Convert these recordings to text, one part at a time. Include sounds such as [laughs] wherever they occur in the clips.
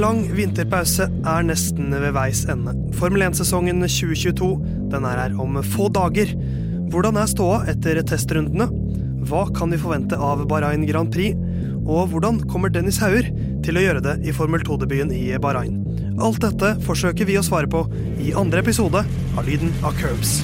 Lang vinterpause er nesten ved veis ende. Formel 1-sesongen 2022 den er her om få dager. Hvordan er ståa etter testrundene? Hva kan vi forvente av Bahrain Grand Prix? Og hvordan kommer Dennis Hauger til å gjøre det i Formel 2-debuten i Bahrain? Alt dette forsøker vi å svare på i andre episode av Lyden av Curbs.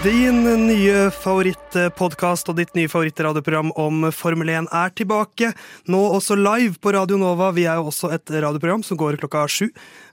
Din nye favorittpodkast og ditt nye favorittradioprogram om Formel 1 er tilbake. Nå også live på Radio Nova. Vi er jo også et radioprogram som går klokka sju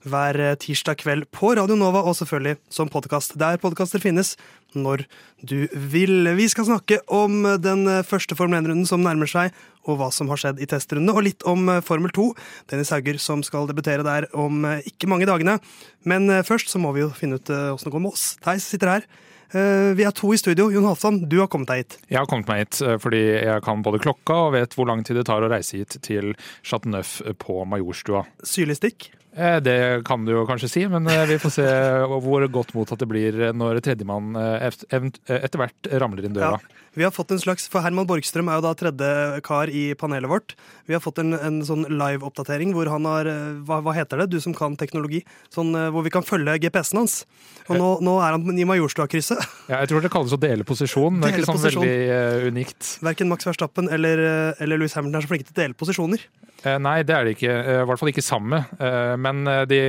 hver tirsdag kveld på Radio Nova, og selvfølgelig som podkast der podkaster finnes, når du vil. Vi skal snakke om den første Formel 1-runden som nærmer seg, og hva som har skjedd i testrundene, og litt om Formel 2. Dennis Hauger som skal debutere der om ikke mange dagene. Men først så må vi jo finne ut åssen det går med oss. Theis sitter her. Eh, vi er to i studio. Jon Halvdan, du har kommet deg hit. Jeg har kommet meg hit eh, fordi jeg kan både klokka og vet hvor lang tid det tar å reise hit til Chateauneuf på Majorstua. Syrlig stikk? Eh, det kan du jo kanskje si, men vi får se [laughs] hvor godt mottatt det blir når tredjemann etter hvert ramler inn døra. Ja. Vi har fått en slags, for Herman Borgstrøm er jo da tredje kar i panelet vårt. Vi har fått en, en sånn live-oppdatering hvor han har hva, hva, heter det, du som kan teknologi? Sånn, hvor vi kan følge GPS-en hans. Og nå, nå er han i Majorstua-krysset. Ja, jeg tror det kalles å dele posisjon. Det er ikke sånn posisjon. veldig uh, unikt. Verken Max Verstappen eller, eller Louis Hamilton er så flinke til å dele posisjoner. Eh, nei, det er det ikke. Eh, I hvert fall ikke samme. Eh, men de,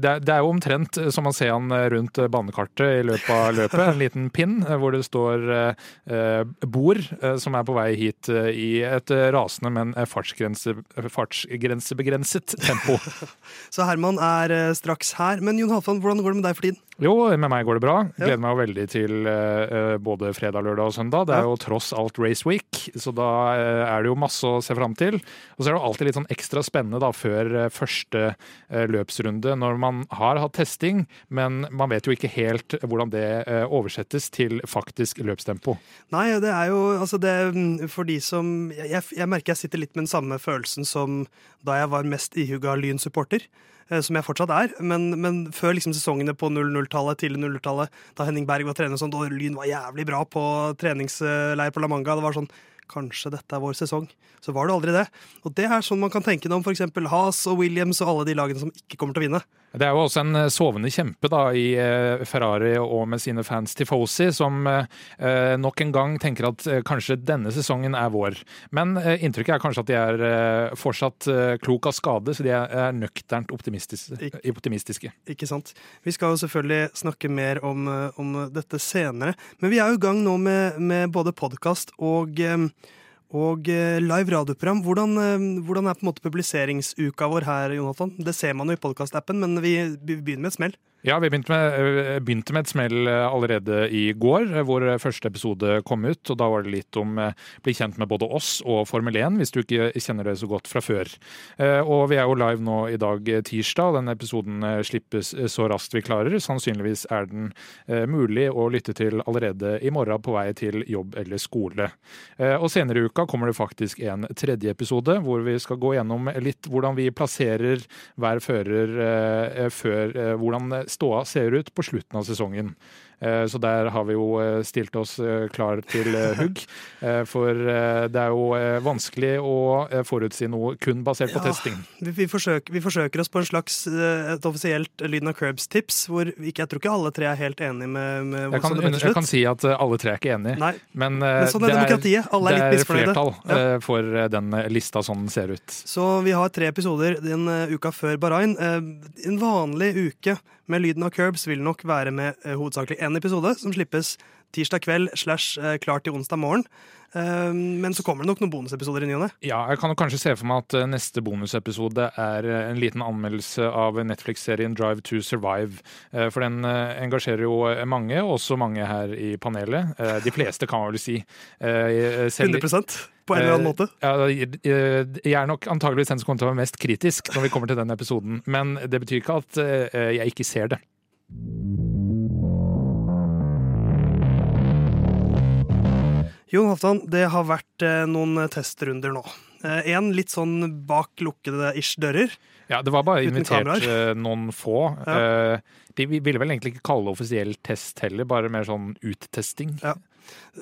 det, er jo omtrent som man ser han rundt banekartet i løpet av løpet. En liten pinn hvor det står bord som er på vei hit i et rasende, men fartsgrense, fartsgrensebegrenset tempo. [laughs] Så Herman er straks her. Men Jon Halvdan, hvordan går det med deg for tiden? Jo, med meg går det bra. Gleder meg jo veldig til både fredag, lørdag og søndag. Det er jo tross alt Race Week, så da er det jo masse å se fram til. Og så er det alltid litt sånn ekstra spennende da, før eh, første eh, løpsrunde, når man har hatt testing, men man vet jo ikke helt hvordan det eh, oversettes til faktisk løpstempo. Nei, det er jo altså det mm, For de som jeg, jeg merker jeg sitter litt med den samme følelsen som da jeg var mest ihuga Lyn-supporter som jeg fortsatt er. Men, men før liksom sesongene på 00-tallet, tidlig 00-tallet, da Henning Berg var trener, sånn, og Lyn var jævlig bra på treningsleir på La Manga. Det var sånn kanskje dette er vår sesong. Så var det aldri det. Og det er sånn man kan tenke om f.eks. Haas og Williams og alle de lagene som ikke kommer til å vinne. Det er jo også en eh, sovende kjempe da, i eh, Ferrari og med sine fans Tifosi, som eh, nok en gang tenker at kanskje denne sesongen er vår. Men inntrykket er kanskje at de er fortsatt klok av skade, så de er nøkternt optimistiske. optimistiske. Ikke sant. Vi skal jo selvfølgelig snakke mer om, om dette senere, men vi er jo i gang nå med, med både podkast og og eh, live radioprogram. Hvordan, eh, hvordan, er på en måte publiseringsuka vår her, Jonathan? Det ser man jo i podkastappen, men vi begynner med et smell. Ja, vi begynte med, eh, begynte med, et smell eh, allerede i går, eh, hvor første episode kom ut. og Da var det litt om bli kjent med både oss og Formel 1, hvis du ikke kjenner det så godt fra før. Og Vi er jo live nå i dag tirsdag. Denne episoden slippes så raskt vi klarer. Sannsynligvis er den mulig å lytte til allerede i morgen på vei til jobb eller skole. Og Senere i uka kommer det faktisk en tredje episode, hvor vi skal gå gjennom litt hvordan vi plasserer hver fører før hvordan ståa ser ut på slutten av sesongen. Eh, så der har vi jo eh, stilt oss eh, klar til [laughs] hugg. For det er jo vanskelig å forutsi noe kun basert på ja, testing. Vi, forsøker, vi, forsøker, oss på en slags et offisielt Lyden av Curbs-tips, hvor ikke, jeg tror ikke alle tre er helt enige med, med jeg, kan, jeg kan si at alle tre er ikke enige, Nei. men, men sånn er. Alle er litt misfornøyde. Det er flertall ja. for den lista sånn den ser ut. Så vi har tre episoder den uka før Bahrain. En vanlig uke med lyden av Curbs vil nok være med hovedsakelig én episode, som slippes tirsdag kveld slash klart klar til onsdag morgen. Uh, men så kommer det nok noen bonusepisoder i ny og ne. Ja, jeg kan kanskje se for meg at neste bonusepisode er en liten anmeldelse av Netflix-serien Drive to Survive. For den engasjerer jo mange, også mange her i panelet. De fleste, kan man vel si. Selv, 100 på en eller annen måte? Jeg er nok antageligvis den som kommer til å være mest kritisk når vi kommer til den episoden. Men det betyr ikke at eh, jeg ikke ser det. Jon Halvdan, det har vært eh, noen testrunder nå. En litt sånn bak lukkede ish dører. Ja, det var bare invitert eh, noen få. Ja. Eh, De ville vel egentlig ikke kalle det offisiell test heller, bare mer sånn uttesting. Ja.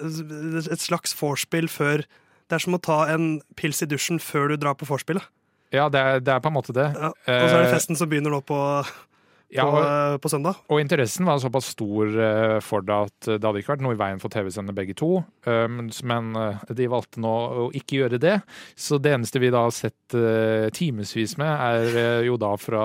Et slags vorspiel før Det er som å ta en pils i dusjen før du drar på vorspielet. Ja, det er, det er på en måte det. Ja. Og så er det Eh, festen som begynner nå på, Ja, og, på, på søndag. og interessen var såpass stor eh, for det at det hadde ikke vært noe i veien for tv-sendene begge to. eh, Men eh, de valgte nå å ikke gjøre det. Så det eneste vi da har sett timevis med, er jo da fra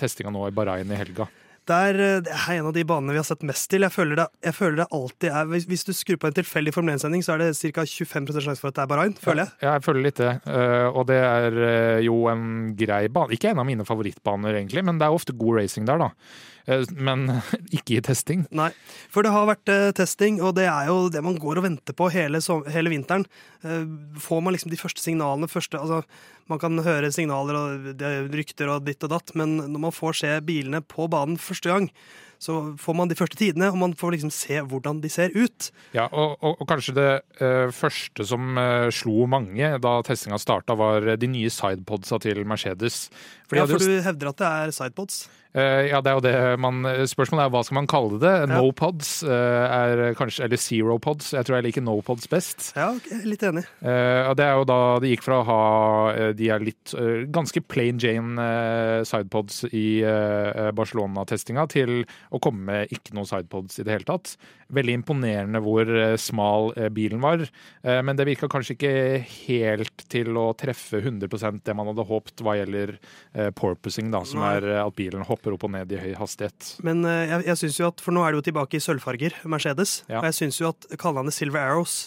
testinga nå i Bahrain i helga. Det er, eh, det er en av de banene vi har sett mest til. Jeg føler det, jeg føler det alltid er Hvis, hvis du skrur på en tilfeldig Formel 1-sending, så er det ca. 25% sjanse for at det er Bahrain, føler jeg. Ja, jeg føler litt det. Eh, og det er eh, jo en grei bane. Ikke en av mine favorittbaner, egentlig, men det er ofte god racing der, da. Eh, men [laughs] ikke i testing. Nei, for det har vært eh, testing, og det er jo det man går og venter på hele, hele vinteren. Eh, får man liksom de første signalene første, altså, Man kan høre signaler og er rykter og ditt og datt, men når man får se bilene på banen første gang, så får man de første tidene, og man får liksom se hvordan de ser ut. Ja, og, og, og kanskje det uh, første som uh, slo mange da testinga starta, var de nye sidepodsa til Mercedes. For Ja, for du hevder at det er sidepods. Eh, ja, det er jo det man Spørsmålet er hva skal man kalle det? Ja. No pods eh, er kanskje Eller zero pods. Jeg tror jeg liker no pods best. Ja, litt enig. Eh, det er jo da det gikk fra å ha de er litt ganske plain Jane sidepods i Barcelona-testinga, til å komme med ikke noen sidepods i det hele tatt. Veldig imponerende hvor eh, smal eh, bilen var, eh, men det virka kanskje ikke helt til å treffe 100% det man hadde håpet hva gjelder porpoising, da, som er at bilen hopper opp og ned i høy hastighet. Men jeg, jeg synes jo at, for nå er det jo tilbake i sølvfarger, Mercedes. Ja. Og jeg syns jo at kallenavnet Silver Arrows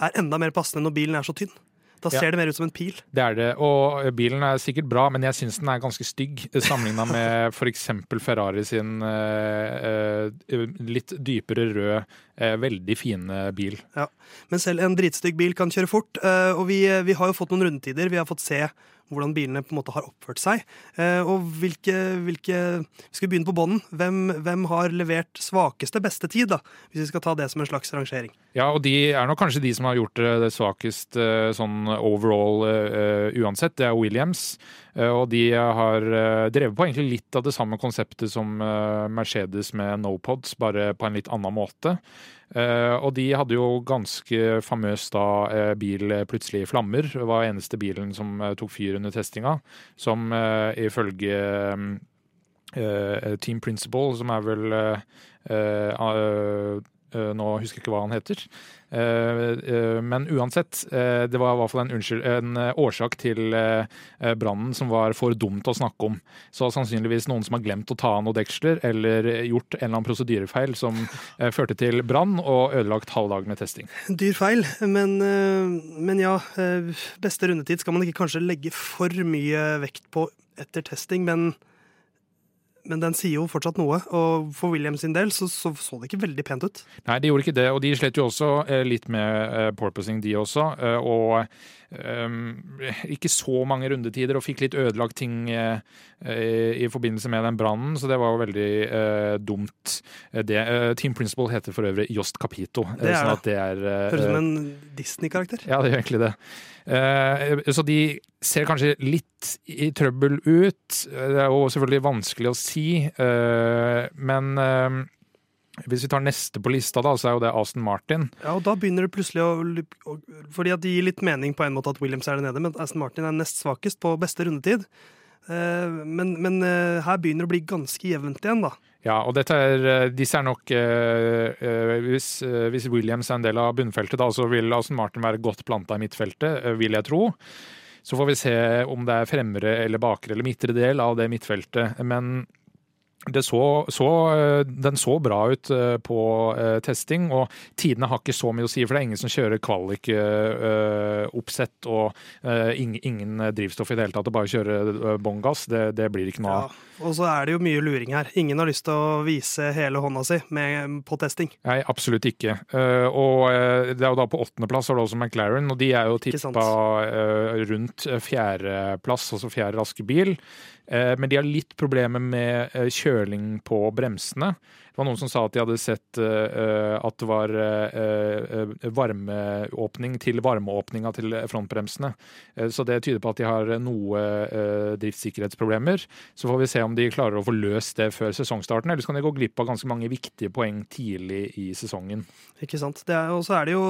er enda mer passende når bilen er så tynn. Da Ja. ser det mer ut som en pil. Det er det, og bilen er sikkert bra, men jeg syns den er ganske stygg sammenligna med [laughs] f.eks. Ferrari sin uh, uh, litt dypere rød, uh, veldig fine bil. Ja. Men selv en dritstygg bil kan kjøre fort. Og vi, vi har jo fått noen rundetider. Vi har fått se hvordan bilene på en måte har oppført seg. Eh, Og hvilke, hvilke Skal begynne på bånden? Hvem, hvem har levert svakeste beste tid, da? Hvis vi skal ta det som en slags rangering. Ja, og de er nok kanskje de som har gjort det, det svakest eh, sånn overall uh, uansett. Det er Williams. Eh, og de har eh, drevet på egentlig litt av det samme konseptet som eh, Mercedes med no-pods, bare på en litt annen måte. Eh, og de hadde jo ganske famøs da eh, bil eh, plutselig i flammer. Det var eneste bilen som tok fyr under testinga. Som ifølge eh, Team Principle, som er vel Nå husker jeg ikke hva han heter. Eh, eh, Men uansett, eh, det var i hvert fall en, unnskyld, en eh, årsak til eh, eh, brannen som var for dumt å snakke om. Så sannsynligvis noen som har glemt å ta av noen deksler, eller gjort en eller annen prosedyrefeil som eh, førte til brann og ødelagt halvdagen med testing. Dyr feil, men, eh, men ja. eh, Beste rundetid skal man ikke kanskje legge for mye vekt på etter testing, men men den sier jo fortsatt noe, og for Williams sin del så, så så det ikke veldig pent ut. Nei, de gjorde ikke det, og de slet jo også eh, litt med eh, porpoising, de også. eh, og ikke så mange rundetider, og fikk litt ødelagt ting eh, i forbindelse med den brannen, så det var jo veldig eh, dumt. Eh, Det, Team Principle heter for øvrig Jost Capito. Det sånn at det er Høres ut som en Disney-karakter. ja, det gjør egentlig det. Så de ser kanskje litt i trøbbel ut. Det er jo selvfølgelig vanskelig å si, men hvis vi tar neste på lista, da, så er jo det Aston Martin. Ja, og da begynner det plutselig å, Fordi at det gir litt mening på en måte at Williams er der nede, men Aston Martin er nest svakest på beste rundetid. Eh, men men eh, her begynner det å bli ganske jevnt igjen, da. Ja, og er, eh, disse er nok eh, hvis, hvis Williams er en del av bunnfeltet, da, så vil Aston Martin være godt planta i midtfeltet, vil jeg tro. Så får vi se om det er fremre eller bakre eller midtre del av det midtfeltet. Men så, så, eh, den så bra ut eh, på eh, testing, og tidene har ikke så mye å si, for det er ingen som kjører kvalik-oppsett og ingen drivstoff i det hele tatt, og bare kjøre bånn gass. Det, det blir ikke noe Ja. Og så er det jo mye luring her. Ingen har lyst til å vise hele hånda si med, på testing. Nei, absolutt ikke. Og det er jo da på åttendeplass har du også McLaren, og de er jo tippa rundt fjerdeplass, altså fjerde raske bil. Men de har litt problemer med uh, kjøling på bremsene. Det var noen som sa at de hadde sett uh, at det var uh, varmeåpning til varmeåpninga til frontbremsene. Så det tyder på at de har noe driftssikkerhetsproblemer. Så får vi se om de klarer å få løst det før sesongstarten, eller så kan de gå glipp av ganske mange viktige poeng tidlig i sesongen. Ikke sant. Og så er det jo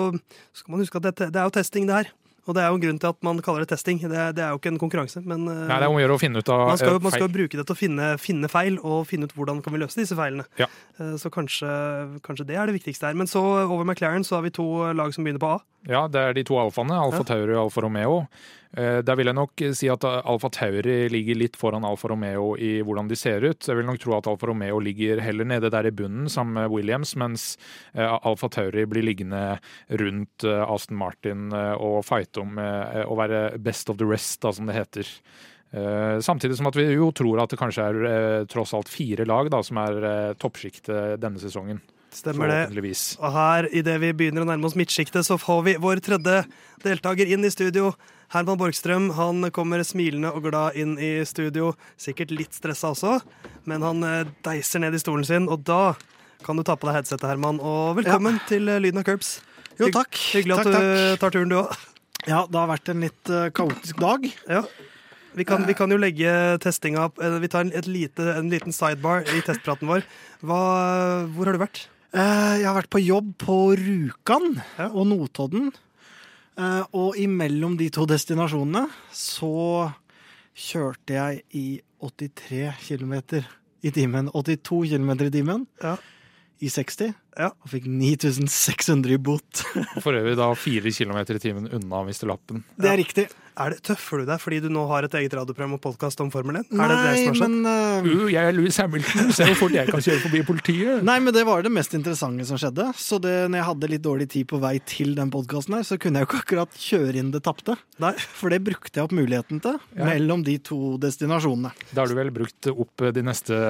Skal man huske at det, det er jo testing, det her. Og det er jo en grunn til at man kaller det testing. Det, det er jo ikke en konkurranse. Men Nei, det er om å gjøre å finne ut av man skal, man skal bruke det til å finne, finne, feil, og finne ut hvordan kan vi løse disse feilene. Ja. Så kanskje, kanskje, det er det viktigste her. Men så over McLaren så har vi to lag som begynner på A. Ja, det er de to alfaene. Alfa ja. Tauri og Alfa Romeo. Eh, der vil jeg nok si at Alfa Tauri ligger litt foran Alfa Romeo i hvordan de ser ut. Jeg vil nok tro at Alfa Romeo ligger heller nede der i bunnen sammen med Williams, mens eh, Alfa Tauri blir liggende rundt eh, Aston Martin og fighte om å være best of the rest, da, som det heter. Samtidig som at vi jo tror at det kanskje er tross alt fire lag da, som er toppsjiktet denne sesongen. Stemmer det. Og her, idet vi begynner å nærme oss midtsjiktet, så får vi vår tredje deltaker inn i studio. Herman Borgstrøm han kommer smilende og glad inn i studio. Sikkert litt stressa også, men han eh, deiser ned i stolen sin, og da kan du ta på deg headsetet, Herman. Og velkommen ja. til eh, Lyden av Curbs. Jo, takk. Hyggelig at takk, takk. du tar turen, du òg. Ja, det har vært en litt uh, kaotisk dag. Ja. Vi kan, vi kan, jo legge testinga opp Vi tar en, lite, en liten sidebar i testpraten vår. Hva, hvor har du vært? Jeg har vært på jobb på Rjukan og Notodden. Eh, og imellom de to destinasjonene så kjørte jeg i 83 km i timen. 82 km i timen ja. i 60. Ja. Og fikk 9600 i bot. [laughs] For øvrig da 4 km i timen unna å miste lappen. Det er riktig. Er det Tøffer du deg fordi du nå har et eget radioprogram og podkast om Formel 1? Nei, er det det som har skjedd? men uh, Jeg er Louis Hamilton, se hvor fort jeg kan kjøre forbi politiet. Nei, men det var det mest interessante som skjedde. Så det, når jeg hadde litt dårlig tid på vei til den podkasten her, så kunne jeg jo ikke akkurat kjøre inn det tapte. For det brukte jeg opp muligheten til ja. mellom de to destinasjonene. Da har du vel brukt opp de neste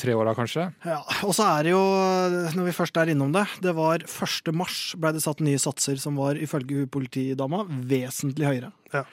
tre åra, kanskje? Ja. Og så er det jo, når vi først er innom det, det var 1. mars ble det satt nye satser som var ifølge politidama vesentlig høyere. Ja.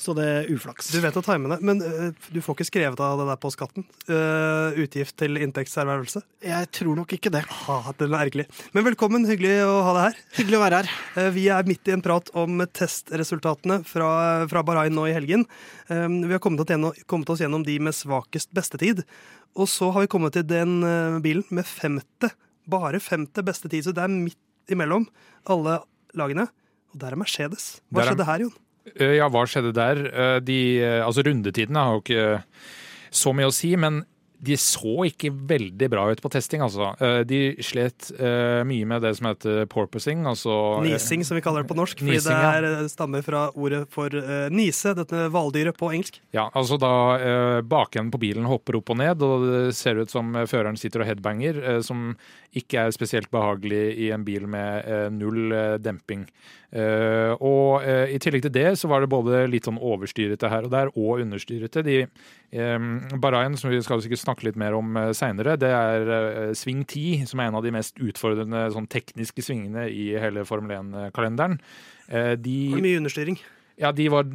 Så det er uflaks. Du vet å time det, men uh, du får ikke skrevet av det der på skatten? Uh, utgift til inntektservervelse? Jeg tror nok ikke det. Ah, den er ergerlig. Men velkommen, hyggelig å ha deg her. Hyggelig å være her. Uh, vi er midt i en prat om testresultatene fra, fra Bahrain nå i helgen. vi har kommet, gjennom, kommet, oss gjennom de med svakest bestetid. Og så har vi kommet til den bilen med femte, bare femte beste tid. Så det er midt imellom alle lagene. Og der er Mercedes. Hva skjedde her, Jon? Eh, ja, hva skjedde der? Eh, de, eh, altså Rundetidene har jo ikke så mye å si, men de så ikke veldig bra ut på testing, altså. De slet mye med det som heter porpoising, altså Nising, som vi kaller det på norsk, fordi nising, det er, stammer fra ordet for nise, dette hvaldyret på engelsk. Ja, altså da bakenden på bilen hopper opp og ned, og det ser ut som føreren sitter og headbanger, som ikke er spesielt behagelig i en bil med null demping. Uh, og uh, i tillegg til det så var det både litt sånn overstyrete her og der, og understyrete. De, um, Bahrain, som vi skal sikkert snakke litt mer om uh, seinere, det er uh, sving 10, som er en av de mest utfordrende sånn tekniske svingene i hele Formel 1-kalenderen. Uh, de Mye understyring. Ja, de var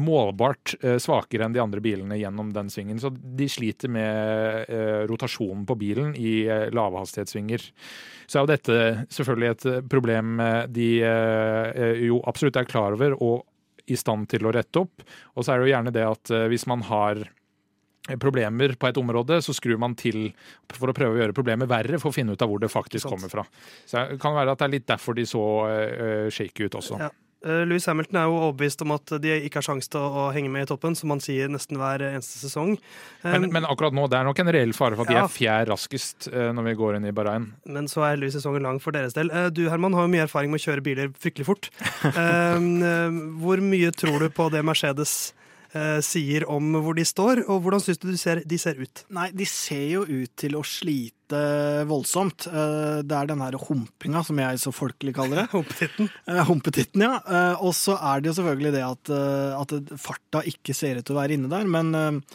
målbart svakere enn de andre bilene gjennom den svingen. Så de sliter med rotasjonen på bilen i lavhastighetssvinger så er jo dette selvfølgelig et eh, problem de eh, jo absolutt er klar over og i stand til å rette opp. Og så er det jo gjerne det at eh, hvis man har problemer på et område, så skrur man til for å prøve å gjøre problemet verre for å finne ut av hvor det faktisk kommer fra. Så det kan være at det er litt derfor de så uh, shaky ut også. Ja. Eh, Louis Hamilton er jo overbevist om at de ikke har sjanse til å henge med i toppen, som han sier nesten hver eneste sesong. Men, men akkurat nå, det er nok en reell fare for at ja. de er fjær raskest når vi går inn i Bahrain. Men så er Louis sesongen lang for deres del. Du Herman har jo mye erfaring med å kjøre biler fryktelig fort. [laughs] Hvor mye tror du på det Mercedes eh, sier om hvor de står, og hvordan syns du de ser, de ser, ut? Nei, De ser jo ut til å slite voldsomt. Eh, det er den her humpinga, som jeg så folkelig kaller det. [laughs] Humpetitten. Eh, humpetitten, ja. Og så er det jo selvfølgelig det at, at farta ikke ser ut til å være inne der, men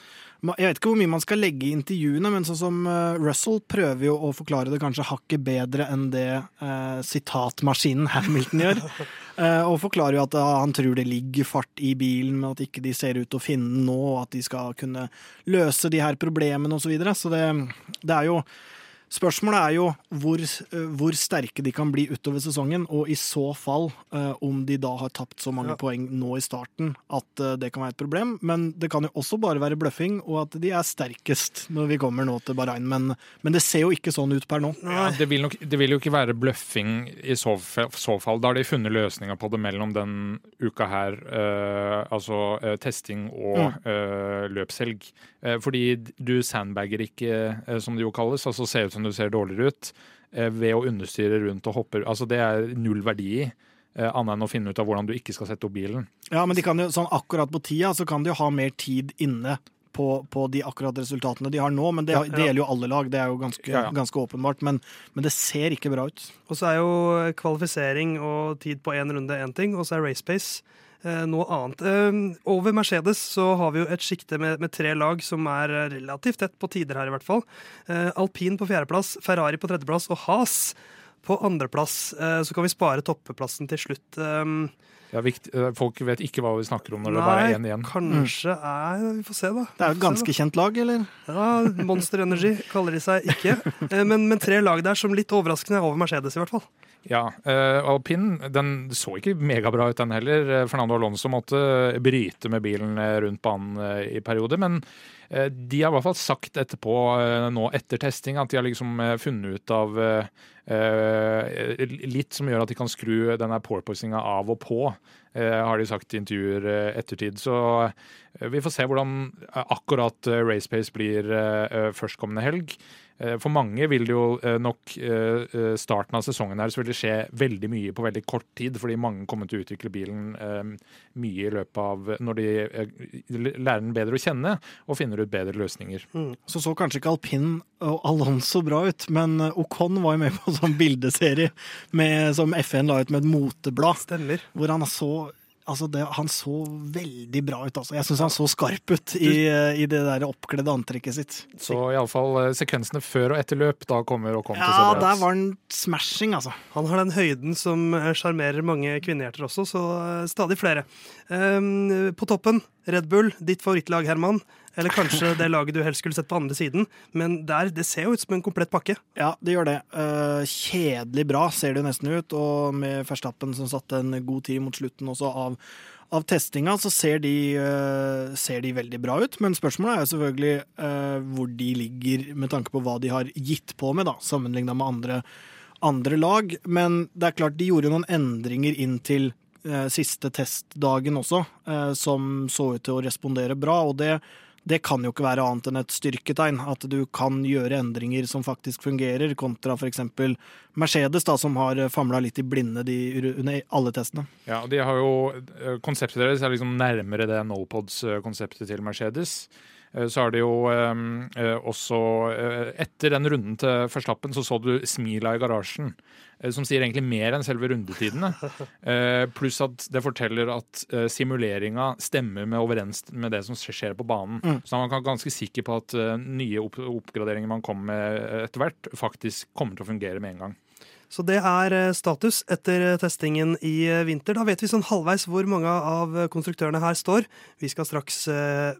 Jeg vet ikke hvor mye man skal legge i intervjuene, men sånn som eh, Russell prøver jo å forklare det kanskje hakket bedre enn det eh, sitatmaskinen Hamilton gjør. [laughs] eh, og forklarer jo at uh, han tror det ligger fart i bilen, men at ikke de ser ut til å finne den nå, og at de skal kunne løse de her problemene osv. Så, videre. så det, det er jo Spørsmålet er jo hvor, eh, hvor, sterke de kan bli utover sesongen, og i så fall eh, om de da har tapt så mange ja. poeng nå i starten at eh, det kan være et problem. Men det kan jo også bare være bløffing, og at de er sterkest når vi kommer nå til Bahrain. Men, men det ser jo ikke sånn ut per nå. Ja, det, vil nok, det, vil jo ikke være bløffing i så, så, fall. Da har de funnet løsninger på det mellom den uka her, uh, altså uh, testing og uh, løpshelg. Fordi du sandbagger ikke, som det jo kalles, altså ser ut som du ser dårligere ut, eh, ved å understyre rundt og hoppe Altså, det er null verdi i. Eh, annet enn å finne ut av hvordan du ikke skal sette opp bilen. Ja, men de kan jo, sånn akkurat på tida så kan de jo ha mer tid inne på, på de akkurat resultatene de har nå. Men det, ja, ja. det gjelder jo alle lag, det er jo ganske, ja, ganske åpenbart. Men, men, det ser ikke bra ut. Og så er jo kvalifisering og tid på én runde én ting, og så er race pace Eh, noe annet. Eh, over Mercedes så har vi jo et sjikte med, med, tre lag som er relativt tett på tider her, i hvert fall. Eh, alpin på fjerdeplass, Ferrari på tredjeplass og Has på andreplass. Så kan vi spare toppeplassen til slutt. Ja, folk vet ikke hva vi snakker om når Nei, det bare er én igjen. Kanskje er Vi får se, da. Det er jo et ganske kjent lag, eller? Ja, Monster Energy kaller de seg ikke. Men, men tre lag der som litt overraskende er over Mercedes, i hvert fall. Ja, uh, alpin den så ikke megabra ut, den heller. Eh, Fernando Alonso måtte bryte med bilen eh, rundt banen i perioder. Men uh, de har i hvert fall sagt etterpå, uh, nå etter testing, at de har liksom funnet ut av litt som gjør at de kan skru denne porpoisinga av og på, har de sagt i intervjuer ettertid. Så vi får se hvordan akkurat race pace blir førstkommende helg. Eh, for mange vil det jo eh, nok eh, starten av sesongen her så vil det skje veldig mye på veldig kort tid, fordi mange kommer til å utvikle bilen mye i løpet av når de lærer den bedre å kjenne og finner ut bedre løsninger. Mm. Så så kanskje ikke alpin og Alonso bra ut, men Ocon var jo med på en sånn bildeserie med, som FN la ut med et moteblad, Stemmer. hvor han så Altså det, han så veldig bra ut, altså. Jeg syns han så skarp ut i, i det der oppkledde antrekket sitt. Så iallfall eh, sekvensene før og etter løp, da kommer og kommer ja, til Ja, der var han smashing, altså. Han har den høyden som eh, sjarmerer mange kvinnehjerter også, så eh, stadig flere. Um, på toppen, Red Bull, ditt favorittlag, Herman. Eller kanskje det laget du helst skulle sett på andre siden. Men der, det ser jo ut som en komplett pakke. Ja, det gjør det. Uh, kjedelig bra ser det nesten ut. Og med Verstappen som satte en god tid mot slutten også av, av testinga, så ser de, uh, ser de, veldig bra ut. Men spørsmålet er jo selvfølgelig uh, hvor de ligger med tanke på hva de har gitt på med, da, sammenligna med andre, andre lag. Men det er klart de gjorde noen endringer inn til siste testdagen også, som så ut til å respondere bra. og det det kan jo ikke være annet enn et styrketegn. At du kan gjøre endringer som faktisk fungerer, kontra f.eks. Mercedes, da, som har famla litt i blinde de, under alle testene. Ja, de har jo, eh, Konseptet deres er liksom nærmere det NoPods-konseptet til Mercedes. Eh, så er det jo eh, også Etter den runden til Verstappen så så du smila i garasjen. Eh, som sier egentlig mer enn selve rundetidene. [laughs] Eh, pluss at det forteller at eh, simuleringa stemmer med overens med det som skjer på banen. Mm. Så man kan ganske sikker på at nye oppgraderinger man kommer med etter hvert, faktisk kommer til å fungere med en gang. Så det er status etter testingen i vinter. Da vet vi sånn halvveis hvor mange av konstruktørene her står. Vi skal straks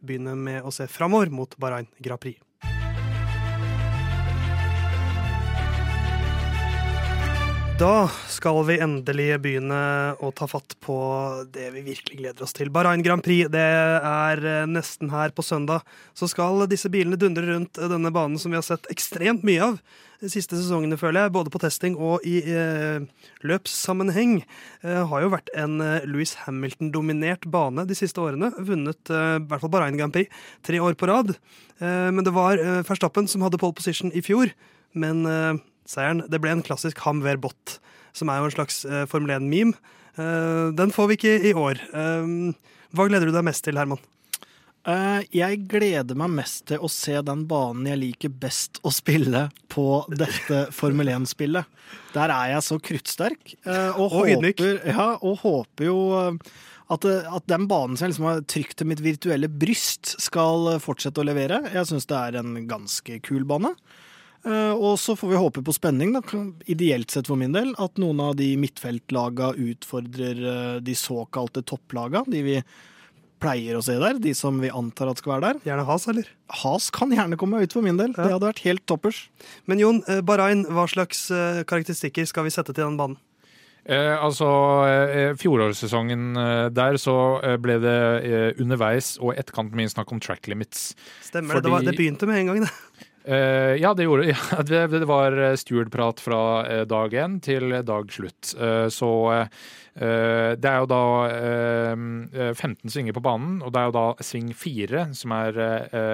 begynne med å se framover mot Bahrain Grand Prix. Da skal vi endelig begynne å ta fatt på det vi virkelig gleder oss til. Bahrain Grand Prix det er eh, nesten her på søndag. Så skal disse bilene dundre rundt denne banen som vi har sett ekstremt mye av de siste sesongene, føler jeg. Både på testing og i eh, løpssammenheng. Eh, har jo vært en eh, Louis Hamilton-dominert bane de siste årene. Vunnet eh, i hvert fall Bahrain Grand Prix tre år på rad. Eh, men det var Verstappen som hadde pole position i fjor. Men seieren. Det ble en klassisk ham ver bot, som er jo en slags uh, Formel 1-meme. Uh, eh, den får vi ikke i år. Uh, hva gleder du deg mest til, Herman? jeg gleder meg mest til å se den banen jeg liker best å spille på dette [laughs] Formel 1-spillet. Der er jeg så kruttsterk. og, og håper, ja, og håper jo At, at den banen som jeg liksom har trykt til mitt virtuelle bryst, skal fortsette å levere. Jeg syns det er en ganske kul bane. Eh, Og så får vi håpe på spenning, da. ideelt sett for min del, at noen av de midtfeltlaga utfordrer eh, de såkalte topplaga, de vi pleier å se der, de som vi antar at skal være der. Gjerne has, eller? Has kan gjerne komme ut for min del. Det hadde vært helt toppers. Men Jon, Barain, Bahrain, hva slags eh, karakteristikker skal vi sette til den banen? Eh, altså, eh, Fjorårssesongen eh, der så eh, ble det eh, underveis og etterkant mye snakk om track limits. Stemmer det, det, var, det begynte med en gang, det. Eh, ja, det gjorde [laughs] ja, det. Det var eh, stewardprat fra uh, dag én til dag slutt. Uh, så det er jo da eh, 15 svinger på banen, og det er jo da sving fire som er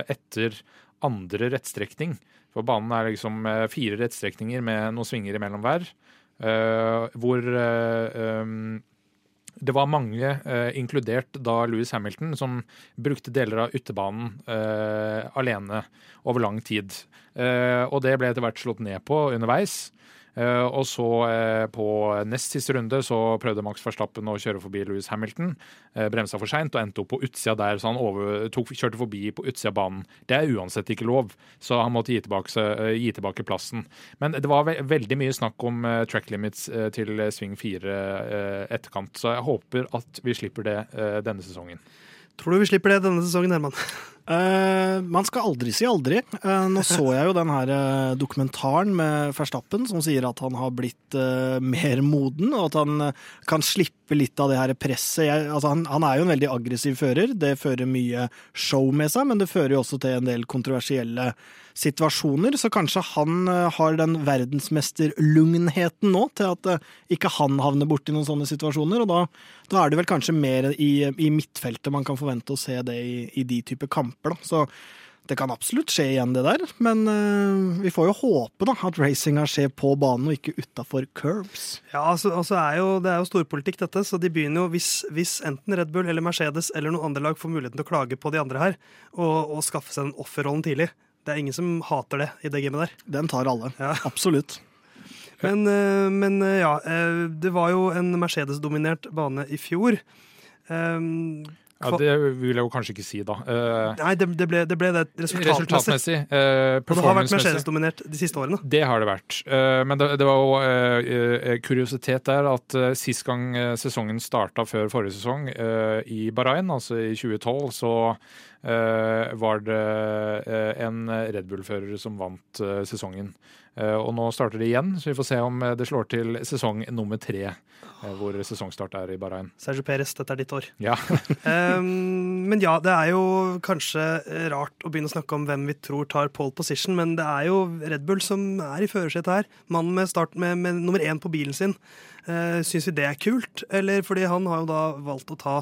etter andre rettstrekning. For banen er liksom fire rettstrekninger med noen svinger imellom hver. hvor um, det var mange, eh, inkludert da Louis Hamilton, som brukte deler av utebanen eh, alene over lang tid. Eh, og det ble etter hvert slått ned på underveis. Eh, og så eh, på nest siste runde så prøvde Max Verstappen å kjøre forbi Louis Hamilton. Eh, bremsa for seint og endte opp på utsida der, så han over, tok, kjørte forbi på utsida av banen. Det er uansett ikke lov, så han måtte gi tilbake, gi tilbake plassen. Men det var ve veldig mye snakk om track limits til sving fire etterkant, så jeg håper at vi slipper det denne sesongen. Tror du vi slipper det denne sesongen, Herman? Uh, [laughs] man skal aldri si aldri. Uh, nå så jeg jo den her eh, dokumentaren med Verstappen som sier at han har blitt eh, mer moden, og at han eh, kan slippe litt av det her presset. Jeg, altså han, han er jo en veldig aggressiv fører. Det fører mye show med seg, men det fører jo også til en del kontroversielle situasjoner. Så kanskje han eh, har den verdensmesterlugnheten nå til at eh, ikke han havner borti noen sånne situasjoner. Og da, da er det vel kanskje mer i, i midtfeltet man kan forvente å se det i, i de typer kamper. Da. Så det kan absolutt skje igjen, det der. Men uh, vi får jo håpe da, at racinga skjer på banen og ikke utafor curbs. Ja, altså, altså er jo, Det er jo storpolitikk, dette. så de begynner jo, hvis, hvis enten Red Bull eller Mercedes eller noen andre lag får muligheten til å klage på de andre her, og, og skaffe seg den offerrollen tidlig Det er ingen som hater det i det gamet der. Den tar alle. Ja. Absolutt. Men, eh, men eh, ja, eh, det var jo en Mercedes-dominert bane i fjor. Um, Ja, Det vil jeg jo kanskje ikke si, da. Eh, Nei, det, det, ble, det ble det resultatmessig. resultatmessig. eh, det har vært. Mercedes-dominert de siste årene. Det har det vært. Eh, Men det, det var jo eh, kuriositet der at eh, sist gang sesongen starta før forrige sesong, eh, i Bahrain, altså i 2012, så var det eh, en Red Bull-fører som vant eh, sesongen. Eh, Og nå starter det igjen, så vi får se om eh, det slår til sesong nummer tre, eh, hvor sesongstart er i Bahrain. Sergio Perez, dette er ditt år. Ja. Um, [laughs] men ja, det er jo kanskje rart å begynne å snakke om hvem vi tror tar pole position, men det er jo Red Bull som er i førersetet her. Mannen med, start med, med nummer én på bilen sin. Uh, Syns vi det er kult? Eller fordi han har jo da valgt å ta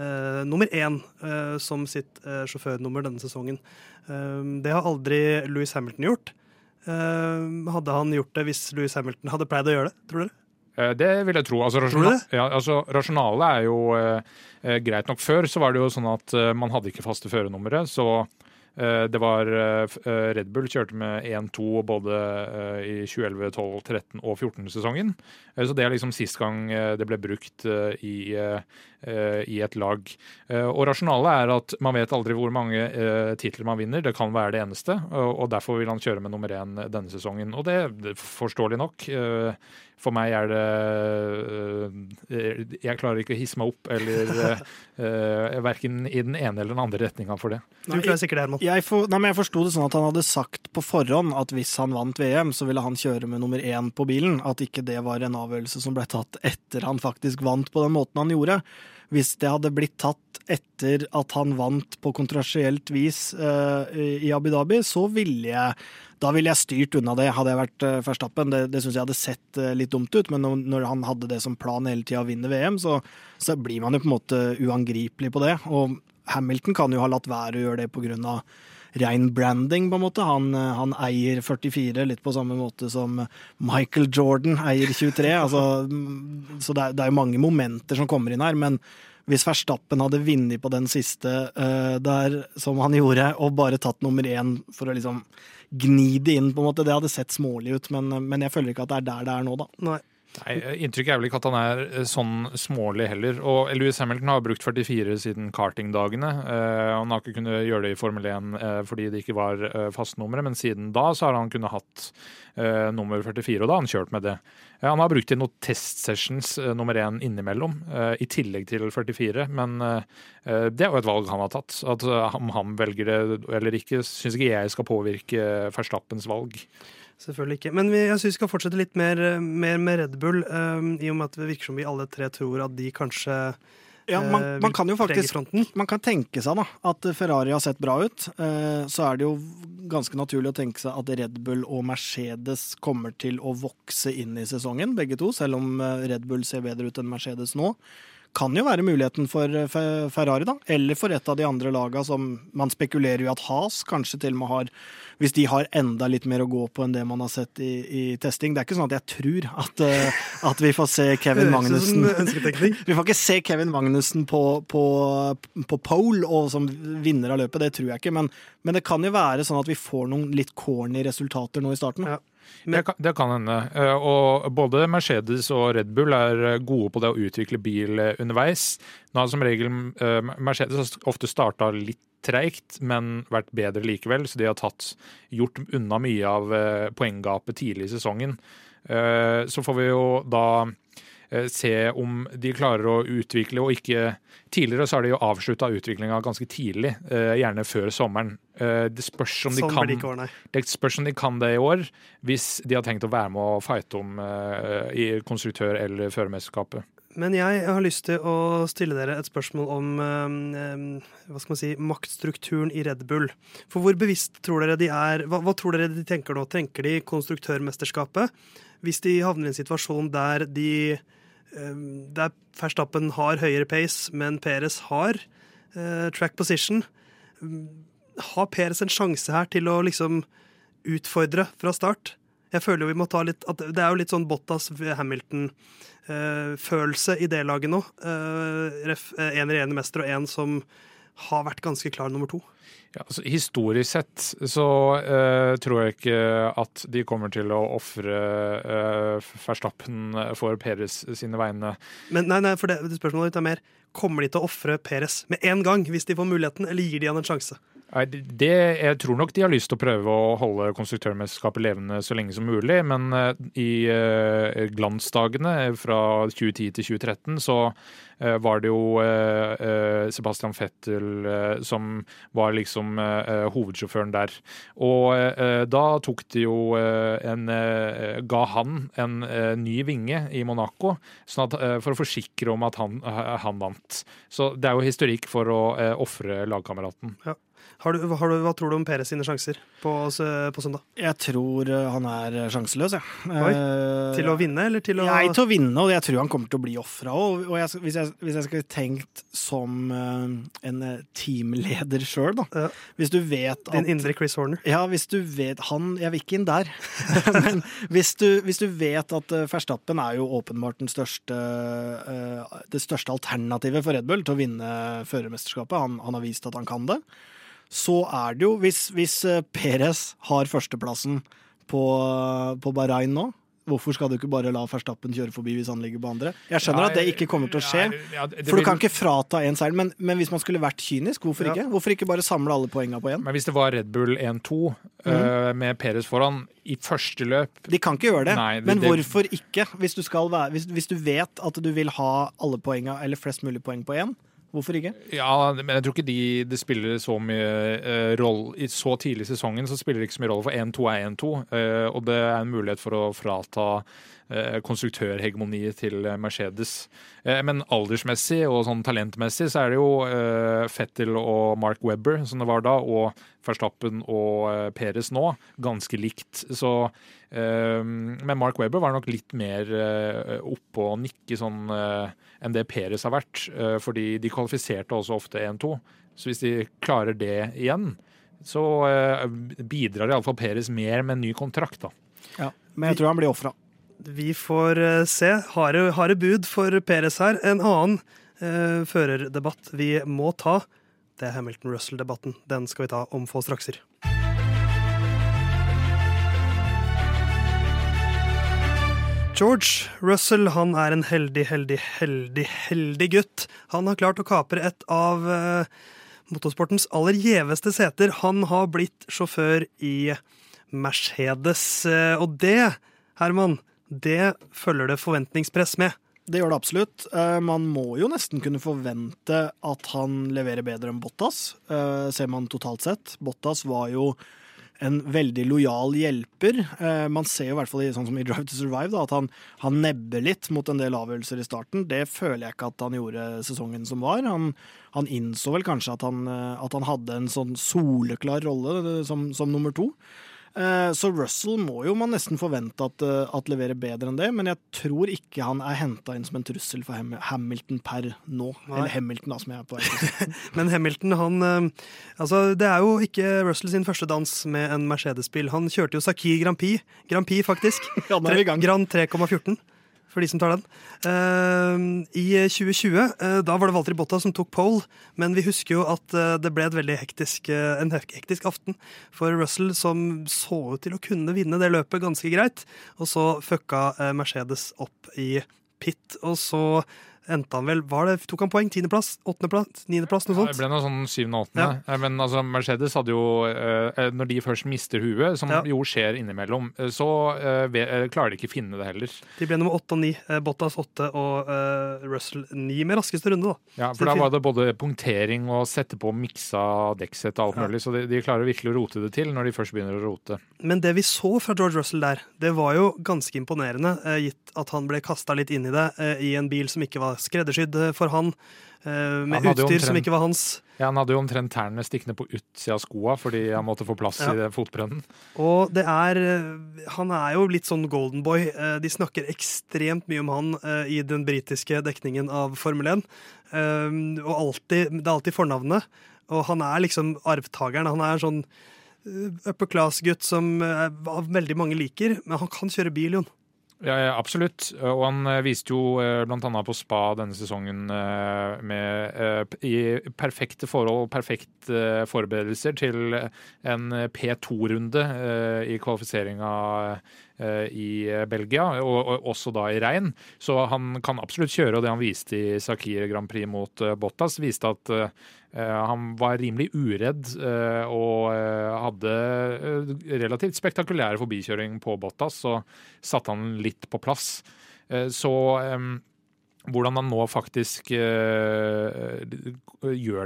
eh, nummer én eh, som sitt eh, sjåførnummer denne sesongen. Um, det har aldri Louis Hamilton gjort. Um, hadde han gjort det hvis Louis Hamilton hadde pleid å gjøre det, tror dere? Eh, Det vil jeg tro. Altså, rasjonal, ja, altså, rasjonalet er jo eh, eh, greit nok. Før så var det jo sånn at eh, man hadde ikke faste førernumre. Så eh, det var eh, eh, Red Bull kjørte med 1-2 både eh, i 2011, 12, 13 og 14-sesongen. Eh, så det er liksom sist gang eh, det ble brukt eh, i, eh, eh, i et lag. Eh, og rasjonalet er at man vet aldri hvor mange eh, titler man vinner. Det kan være det eneste, og, derfor vil han kjøre med nummer én denne sesongen. Og det forståelig nok. Eh, for meg er det øh, Jeg klarer ikke å hisse meg opp, eller [laughs] uh, verken i den ene eller den andre retninga for det. Du klarer sikkert det, Herman. Jeg, for, nei, men jeg forsto det sånn at han hadde sagt på forhånd at hvis han vant VM, så ville han kjøre med nummer én på bilen. At ikke det var en avgjørelse som ble tatt etter han faktisk vant på den måten han gjorde. Hvis det hadde blitt tatt etter at han vant på kontroversielt vis uh, i Abu Dhabi, så ville jeg da ville jeg styrt unna det, hadde jeg vært uh, Verstappen. Det, det syns jeg hadde sett eh, litt dumt ut, men når han hadde det som plan hele tida å vinne VM, så, så blir man jo på en måte uangripelig på det. Og Hamilton kan jo ha latt være å gjøre det på grunn av rein branding, på en måte. Han, eh, han eier 44, litt på samme måte som Michael Jordan eier 23. Altså, mm, så det er, det er mange momenter som kommer inn her, men hvis Verstappen hadde vunnet på den siste uh, der, som han gjorde, og bare tatt nummer én for å liksom gni det inn, på en måte, det hadde sett smålig ut, men, men jeg føler ikke at det er der det er nå, da. Nei. Nei, Inntrykket er vel ikke at han er eh, sånn smålig heller. Og Louis Hamilton har brukt 44 siden kartingdagene. Eh, han har ikke kunnet gjøre det i Formel 1 eh, fordi det ikke var fastnummeret, men siden da så har han kunnet hatt nummer 44, og da har han kjørt med det. Han har brukt det i noen testsessions nummer én innimellom, i tillegg til 44, men det er jo et valg han har tatt. At Om han velger det eller ikke, syns ikke jeg skal påvirke Verstappens valg. Selvfølgelig ikke. Men vi, jeg syns vi skal fortsette litt mer, mer med Red Bull, um, i og med at det virker som vi alle tre tror at de kanskje Ja, man, eh, man kan jo faktisk man kan tenke seg da, at Ferrari har sett bra ut. Eh, Så er det jo ganske naturlig å tenke seg at Red Bull og Mercedes kommer til å vokse inn i sesongen, begge to. Selv om eh, Red Bull ser bedre ut enn Mercedes nå. Kan jo være muligheten for eh, Ferrari, da. Eller for et av de andre lagene som man spekulerer jo at Has kanskje til og med har Hvis de har enda litt mer å gå på enn det man har sett i, i testing. Det er ikke sånn at jeg tror at, eh, at vi får se [laughs] Kevin Magnussen [laughs] vi får ikke se Kevin Magnussen på, på, på pole og som vinner av løpet, det tror jeg ikke. Men, men det kan jo være sånn at vi får noen litt corny resultater nå i starten. Ja. Kan, det kan hende. Eh, Og både Mercedes og Red Bull er eh, gode på det å utvikle bil eh, underveis. Nå har som regel Mercedes har ofte starta litt treigt, men vært bedre likevel. Så de har tatt, gjort unna mye av poenggapet tidlig i sesongen. Så får vi jo da se om de klarer å utvikle og ikke Tidligere så har de jo avslutta utviklinga ganske tidlig, eh, gjerne før sommeren. Eh, Det spørs om de kan det år, det spørs om de kan det i år, hvis de har tenkt å være med å fighte om eh, i konstruktør- eller førermesterskapet. Men jeg har lyst til å stille dere et spørsmål om um, um, hva skal man si, maktstrukturen i Red Bull. For hvor bevisst tror dere de er Hva, hva tror dere de tenker nå? Tenker de konstruktørmesterskapet? Hvis de havner i en situasjon der de Der Verstappen har høyere pace, men Perez har uh, track position, um, har Perez en sjanse her til å liksom utfordre fra start? Jeg føler jo vi må ta litt Det er jo litt sånn Bottas-Hamilton-følelse i det laget nå. Én ref, eh, mester og en som har vært ganske klar nummer to. Ja, altså, historisk sett så uh, tror jeg ikke at de kommer til å ofre uh, Verstappen for Peres sine vegne. Men nei, nei, for det, det spørsmålet ditt er mer Kommer de til å ofre Peres med en gang hvis de får muligheten, eller gir de han en sjanse? Det, jeg tror nok de har lyst til å prøve å holde konstruktørmesterskapet levende så lenge som mulig, men eh, i eh, glansdagene fra 2010 til 2013 så eh, var det jo Sebastian Vettel eh, som var liksom hovedsjåføren der. Og da tok de jo en Ga han en ny vinge i Monaco sånn at, for å forsikre om at han, han vant. Så det er jo historikk for å ofre lagkameraten. Har du, har du, hva tror du om Peres sine sjanser på, på søndag? Jeg tror eh, han er sjanseløs, jeg. Ja. Eh, Til å vinne, eller til å Nei, til å vinne, og jeg tror han kommer til å bli ofra. Og, og jeg, hvis, jeg, hvis jeg skulle tenkt som uh, en eh, teamleder sjøl, da. Ja. Hvis du vet at Din indre Chris Horner. Ja, hvis du vet Han, jeg vil ikke inn der. [laughs] Men hvis du, hvis du vet at uh, Verstappen er jo åpenbart den største, uh, det største alternativet for Red Bull til å vinne førermesterskapet, han, han har vist at han kan det, så er det jo Hvis, hvis eh, Perez har førsteplassen på, på Bahrain nå, hvorfor skal du ikke bare la Verstappen kjøre forbi hvis han ligger på andre? Jeg skjønner at det ikke kommer til å skje. Nei, ja, For du kan ikke frata en seier, men, men hvis man skulle vært kynisk, hvorfor Ja. ikke? Hvorfor ikke bare samle alle poengene på én? Men hvis det var Red Bull 1-2 mm. uh, med Perez foran i første løp De kan ikke gjøre det. Nei, det- men det- hvorfor ikke? Hvis du, skal være, hvis, hvis du vet at du vil ha alle poengene, eller flest mulig poeng på én, hvorfor ikke? Ja, men jeg tror ikke de, det spiller så mye uh, rolle I så tidlig i sesongen så spiller det ikke så mye rolle, for 1-2 er 1-2. Uh, og det er en mulighet for å frata konstruktørhegemoniet til eh, Mercedes. Eh, men aldersmessig og sånn talentmessig så er det jo Fettel og Mark Webber som det var da, og Verstappen og Peres nå, ganske likt. Så eh, Men Mark Webber var nok litt mer oppe og nikke sånn eh, enn det Peres har vært, eh, fordi de kvalifiserte også ofte 1-2. Så hvis de klarer det igjen, så eh, bidrar iallfall Peres mer med en ny kontrakt, da. Ja. Men jeg tror han blir ofra. Vi får eh, se. Harde, harde bud for Peres her. En annen eh, førerdebatt vi må ta, det er Hamilton-Russell-debatten. Den skal vi ta om få strakser. George Russell han er en heldig, heldig, heldig, heldig gutt. Han har klart å kapre et av eh, motorsportens aller gjeveste seter. Han har blitt sjåfør i Mercedes, uh, og det, Herman, det følger det forventningspress med. Det gjør det absolutt. Uh, man må jo nesten kunne forvente at han leverer bedre enn Bottas, ser man totalt sett. Bottas var jo en veldig lojal hjelper. Eh, man ser jo i hvert fall sånn som i Drive to Survive da, at han, han, nebber litt mot en del avgjørelser i starten. Det føler jeg ikke at han gjorde sesongen som var. Han, han innså vel kanskje at han, eh, at han, hadde en sånn soleklar rolle eh, som, som nummer to. Eh, så Russell må jo man nesten forvente at, eh, at leverer bedre enn det, men jeg tror ikke han er henta inn som en trussel for Hamilton per nå. Nei. Eller Hamilton, da, som jeg er på vei [laughs] Men Hamilton, han eh, Altså, det er jo ikke Russell sin første dans med en Mercedes-bil. Han kjørte jo Sakir Grand Prix, Grand Prix faktisk. [laughs] ja, nå er vi i gang. Grand 3,14 for de som tar den. Uh, I 2020 uh, da var det Walter Botta som tok pole, men vi husker jo at uh, det ble veldig hektisk, en hektisk aften for Russell, som så ut til å kunne vinne det løpet ganske greit. Og så fucka Mercedes opp i pit, og så endte han vel var det, Tok han poeng? Tiendeplass? Åttendeplass? Niendeplass? Noe sånt? Det ble noe sånn syvende og åttende. Ja. Men altså, Mercedes hadde jo eh, Når de først mister huet, som ja. jo skjer innimellom, eh, så klarer de ikke finne det heller. De ble nummer åtte og ni. Bottas åtte og uh, Russell ni med raskeste runde, da. Ja, for da var det både punktering og sette på miksa dekksett og alt ja. mulig, så de, de, klarer virkelig å rote det til når de først begynner å rote. Men det vi så fra George Russell der, det var jo ganske imponerende, gitt at han ble kasta litt inn i det i en bil som ikke var skreddersydd eh, for han, eh, med han utstyr omtrent, som ikke var hans. Ja, Han hadde jo omtrent tærne stikkende på utsida av skoa fordi han måtte få plass ja. i det fotbrønnen. Og det er eh, Han er jo litt sånn golden boy. De snakker ekstremt mye om han i den britiske dekningen av Formel 1. Og alltid, det er alltid fornavnet. Og han er liksom arvtakeren. Han er sånn upper class-gutt som veldig mange liker, men han kan kjøre bil, Jon. Ja, absolutt. Og han eh, viste jo eh, bl.a. på spa denne sesongen eh, med i perfekte forhold, og perfekte forberedelser til en P2-runde i kvalifiseringa i Belgia, og også da i regn. Så han kan absolutt kjøre, og det han viste i Sakir Grand Prix mot Bottas, viste at han var rimelig uredd eh, og eh, hadde relativt spektakulære forbikjøring på Bottas, så satte han litt på plass. Så hvordan han nå faktisk gjør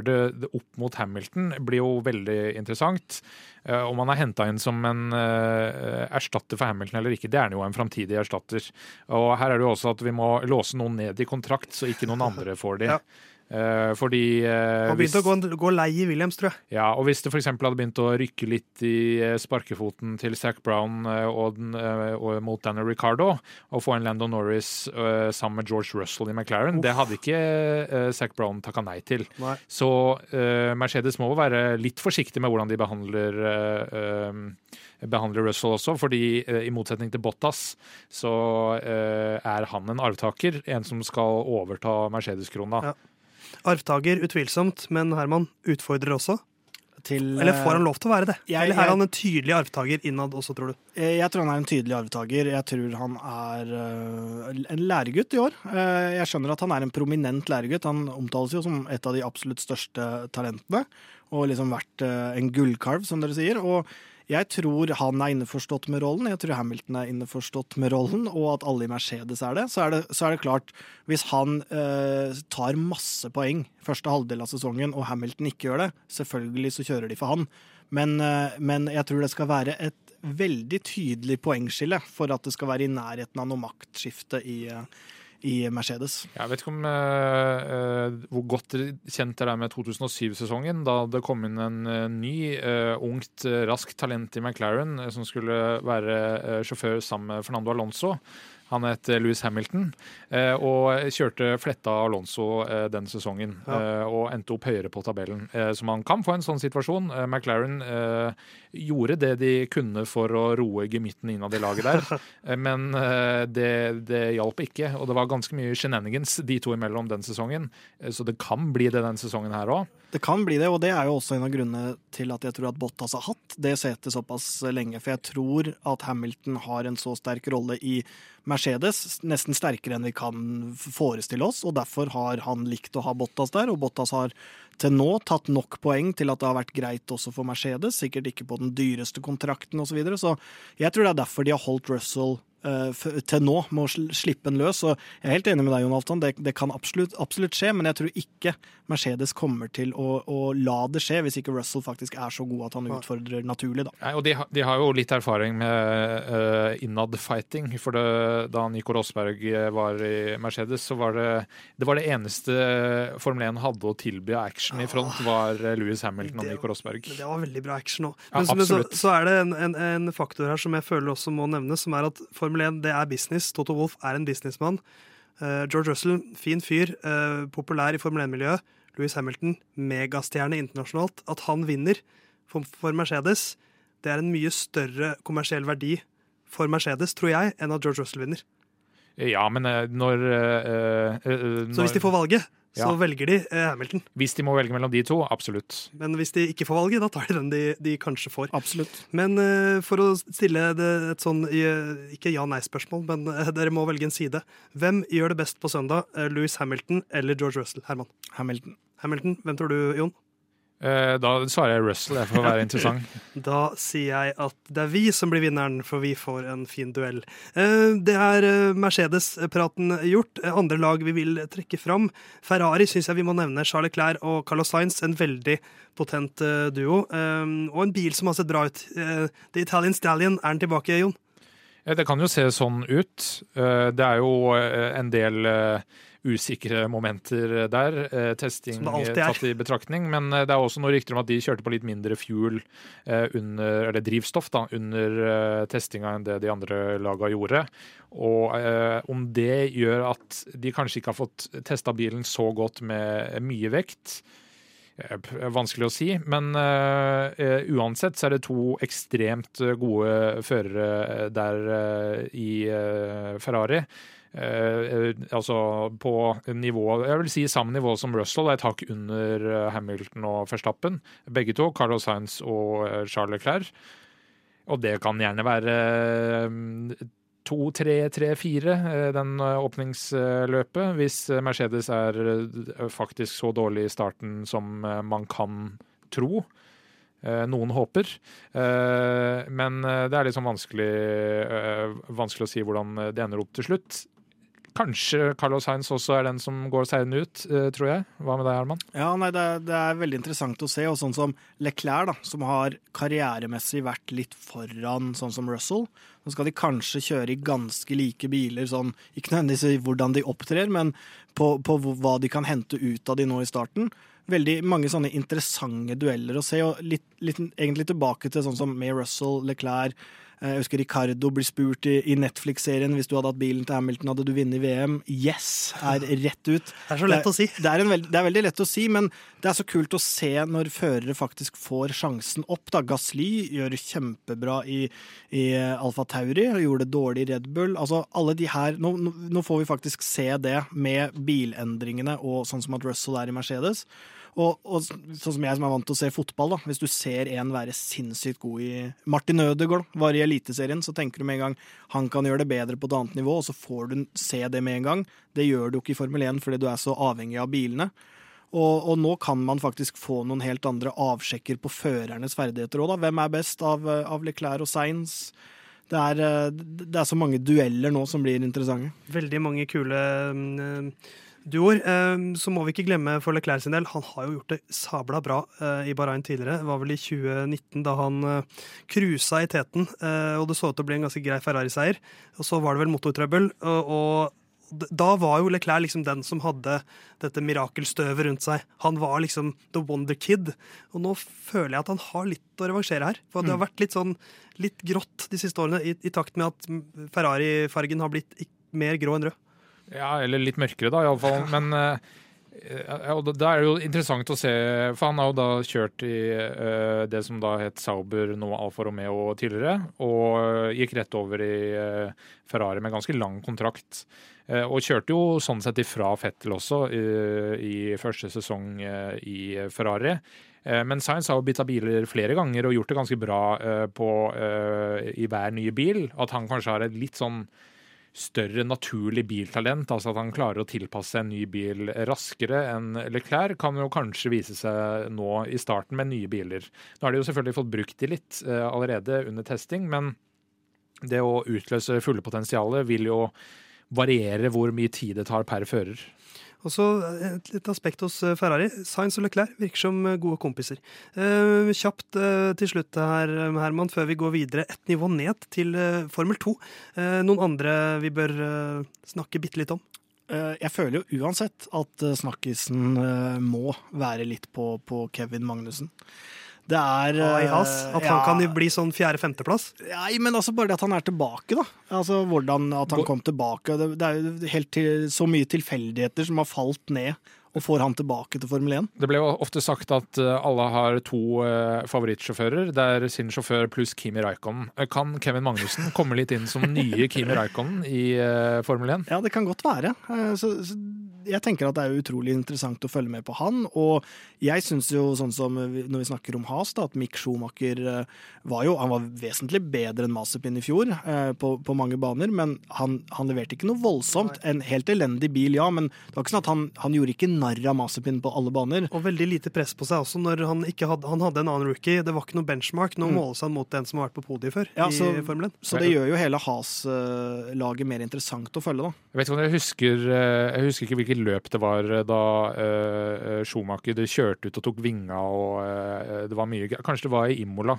det, opp mot Hamilton, blir jo veldig interessant. Om han er henta inn som en erstatter for Hamilton eller ikke, det er han jo en framtidig erstatter. Og her er det jo også at vi må låse noen ned i kontrakt, så ikke noen andre får de. Ja. Uh, fordi uh, Han begynte å gå, gå, lei i Williams, tror jeg. Ja, og Hvis det f.eks. hadde begynt å rykke litt i uh, sparkefoten til Zac Brown og, den, og, mot Danny Ricardo, og få en Lando Norris sammen med George Russell i McLaren, Uff. det hadde ikke Zac Brown takka nei til. Nei. Så Mercedes må være litt forsiktig med hvordan de behandler behandler Russell også, fordi i motsetning til Bottas så er han en arvtaker, en som skal overta Mercedes-krona. Ja. Arvtaker, utvilsomt, men Herman utfordrer også. Til, Eller får han lov til å være det? Jeg, Eller er han en tydelig arvtaker innad også, tror du? Jeg tror han er en tydelig arvtaker. Jeg tror han er uh, en læregutt i år. Jeg skjønner at han er en prominent læregutt. Han omtales jo som et av de absolutt største talentene. Og liksom vært en gullkalv, som dere sier. Og jeg tror han er innforstått med rollen, jeg tror Hamilton er innforstått med rollen, og at alle i Mercedes er det. Så er det, så er det klart, hvis han eh, tar masse poeng første halvdel av sesongen, og Hamilton ikke gjør det, selvfølgelig så kjører de for han. Men, eh, men jeg tror det skal være et veldig tydelig poengskille for at det skal være i nærheten av noe maktskifte i, eh, i Mercedes. Jeg vet ikke om uh, hvor godt kjent det er med 2007-sesongen, da det kom inn en uh, ny, uh, ungt, raskt talent i McLaren som skulle være sjåfør sammen med Fernando Alonso. Han het Louis Hamilton eh, og kjørte fletta Alonso eh, den sesongen. Ja. Eh, og endte opp høyere på tabellen. Så man kan få en sånn situasjon. McLaren gjorde det de kunne for å roe gemytten innad i laget der, [laughs] men det, det hjalp ikke. Og det var ganske mye shenanigans de to imellom den sesongen, så det kan bli det den sesongen her òg. Det kan bli det, og det er jo også en av grunnene til at jeg tror at Bottas har hatt det setet såpass lenge. For jeg tror at Hamilton har en så sterk rolle i Mercedes, nesten sterkere enn vi kan forestille oss. Og derfor har han likt å ha Bottas der, og Bottas har til nå tatt nok poeng til at det har vært greit også for Mercedes. Sikkert ikke på den dyreste kontrakten osv. Så, videre. så jeg tror det er derfor de har holdt Russell til nå, med å slippe den løs. Og jeg er helt enig med deg, Jon Alftan. Det, det kan absolutt, absolutt, skje, men jeg tror ikke Mercedes kommer til å, å, la det skje, hvis ikke Russell faktisk er så god at han utfordrer naturlig. Da. Nei, og de, de, har jo litt erfaring med uh, innad-fighting. For det, da Nico Rosberg var i Mercedes, så var det det, var det eneste Formel 1 hadde å tilby av action i front, var Louis Hamilton og Nico Rosberg. Det var veldig bra action òg. Men, ja, men så, så, er det en, en, en, faktor her som jeg føler også må nevnes, som er at Formel 1 det er business. Toto Wolff er en businessmann. Uh, George Russell, fin fyr, uh, populær i Formel 1-miljøet. Louis Hamilton, megastjerne internasjonalt. At han vinner for, Mercedes, det er en mye større kommersiell verdi for Mercedes, tror jeg, enn at George Russell vinner. Ja, men uh, når, når Så hvis de får valget, så ja. velger de eh, Hamilton. Hvis de må velge mellom de to, absolutt. Men hvis de ikke får valget, da tar de den de, de kanskje får. Absolutt. Men uh, for å stille det et sånn ikke ja-nei-spørsmål, men uh, dere må velge en side. Hvem gjør det best på søndag? Uh, Louis Hamilton eller George Russell? Herman? Hamilton. Hamilton. Hvem tror du, Jon? Eh, da svarer jeg Russell, for å være interessant. [laughs] Da sier jeg at det er vi som blir vinneren, for vi får en fin duell. Eh, det er eh, Mercedes-praten gjort. Andre lag vi vil trekke fram. Ferrari syns jeg vi må nevne. Charles Clair og Carlos Sainz, en veldig potent duo. Og en bil som har sett bra ut. The Italian Stallion, er den tilbake, Jon? Det kan jo se sånn ut. Det er jo en del usikre momenter der. Eh, testing tatt i betraktning. Men eh, det er også noen rykter om at de kjørte på litt mindre fuel eh, under, eller drivstoff da, under testinga enn det de andre laga gjorde. Og om det gjør at de kanskje ikke har fått testa bilen så godt med mye vekt, Vanskelig å si, men uh, uansett så er det to ekstremt gode førere der uh, i uh, Ferrari. Eh, altså på nivå Jeg vil si samme nivå som Russell, et hakk under eh, Hamilton og Verstappen. Begge to, Carlos Sainz og eh, Charles Leclerc. Og det kan gjerne være to, tre, tre, fire, den åpningsløpet. Hvis Mercedes er faktisk så dårlig i starten som man kan tro. Noen håper. Men det er liksom vanskelig, vanskelig å si hvordan det ender opp til slutt. Kanskje Carlos Heinz også er den som går seirende ut, eh, tror jeg. Hva med deg, Herman? Ja, nei, det, er, det, er, veldig interessant å se. Og sånn som Leclerc, da, som har karrieremessig vært litt foran sånn som Russell. Så skal de kanskje kjøre i ganske like biler, sånn, ikke nødvendigvis hvordan de opptrer, men på, på, hva de kan hente ut av de nå i starten. Veldig mange sånne interessante dueller å se, og litt, litt egentlig tilbake til sånn som med Russell, Leclerc jeg husker Ricardo blir spurt i, i Netflix-serien hvis du hadde hatt bilen til Hamilton, hadde du vunnet VM. Yes! Er rett ut. Det er så lett å si. Det er, veld, det er, veldig lett å si, men det er så kult å se når førere faktisk får sjansen opp. Da. Gasly gjør kjempebra i, i Alfa Tauri, og gjorde det dårlig i Red Bull. Altså, alle de her, nå, nå får vi faktisk se det med bilendringene og sånn som at Russell er i Mercedes. Og, og, sånn som jeg som er vant til å se fotball, da. Hvis du ser en være sinnssykt god i Martin Ødegaard var i Eliteserien, så tenker du med en gang han kan gjøre det bedre på et annet nivå, og så får du se det med en gang. Det gjør du ikke i Formel 1 fordi du er så avhengig av bilene. Og, og, nå kan man faktisk få noen helt andre avsjekker på førernes ferdigheter òg, da. Hvem er best av, av Leclerc og Sainz? Det er, det er, så mange dueller nå som blir interessante. Veldig mange kule mm, duoer. Eh, så må vi ikke glemme for Leclerc sin del, han har jo gjort det sabla bra eh, i Bahrain tidligere. Det var vel i 2019 da han eh, cruisa i teten, og det så ut til å bli en ganske grei Ferrari-seier. Og så var det vel motortrøbbel. og da var jo Leclerc liksom den som hadde dette mirakelstøvet rundt seg. Han var liksom the wonder kid. Og nå føler jeg at han har litt å revansjere her. For det har mm. vært litt sånn litt grått de siste årene, i, i takt med at Ferrari-fargen har blitt mer grå enn rød. Ja, eller litt mørkere, da, iallfall. Men uh, Ja, Da er det jo interessant å se, for han har jo da kjørt i uh, det som da het Sauber, nå Alfa Romeo tidligere, og gikk rett over i uh, Ferrari med ganske lang kontrakt. Uh, og kjørte jo sånn sett ifra Fettel også i første sesong i Ferrari. Men Science har jo bytta biler flere ganger og gjort det ganske bra på, i hver nye bil. At han kanskje har et litt sånn større naturlig biltalent, altså at han klarer å tilpasse en ny bil raskere enn Leclerc, kan jo kanskje vise seg nå i starten med nye biler. Nå har de jo selvfølgelig fått brukt de litt uh, allerede under testing, men det å utløse fulle potensialet vil jo variere hvor mye tid det tar per fører. Og så Et litt aspekt hos eh, Ferrari. Sainz og Leclerc virker som eh, gode kompiser. Eh, kjapt eh, til slutt her, Herman, før vi går videre et nivå ned til eh, Formel 2. Eh, noen andre vi bør snakke bitte litt om? Jeg føler jo uansett at snakkisen må være litt på, på Kevin Magnussen. Det er Ai, ass, At han ja, kan bli sånn fjerde-femteplass? Nei, men altså bare det at han er tilbake, da. Altså hvordan At han kom tilbake. Det, det er jo helt til, så mye tilfeldigheter som har falt ned og får han tilbake til Formel 1. Det ble jo ofte sagt at eh, alle har to uh, favorittsjåfører. Det er sin sjåfør pluss Kimi Raikkonen. Eh, kan Kevin Magnussen komme litt inn som nye Kimi Raikkonen i Formel 1? Ja, det kan godt være. Så, så jeg tenker at det er utrolig interessant å følge med på han. Og jeg syns jo, sånn som når vi snakker om Has, da, at Mick Schumacher eh, var jo han var vesentlig bedre enn Mazepin i fjor eh, på, på, mange baner. Men han, han, leverte ikke noe voldsomt. En helt elendig bil, ja, men det var ikke sånn at han, han gjorde ikke narr av Mazepin på alle baner. Og veldig lite press på seg også når han ikke hadde, han hadde en annen rookie. Det var ikke noe benchmark. Nå mm. måles han mot den som har vært på podiet før ja, så, i Formel 1. Så det gjør jo hele Has-laget mer interessant å følge, da. Jeg vet ikke om jeg husker, eh, jeg husker ikke hvilket hvilket løp det var eh, da uh, Schumacher kjørte ut og tok vinga og uh, det var mye Kanskje det var i Imola.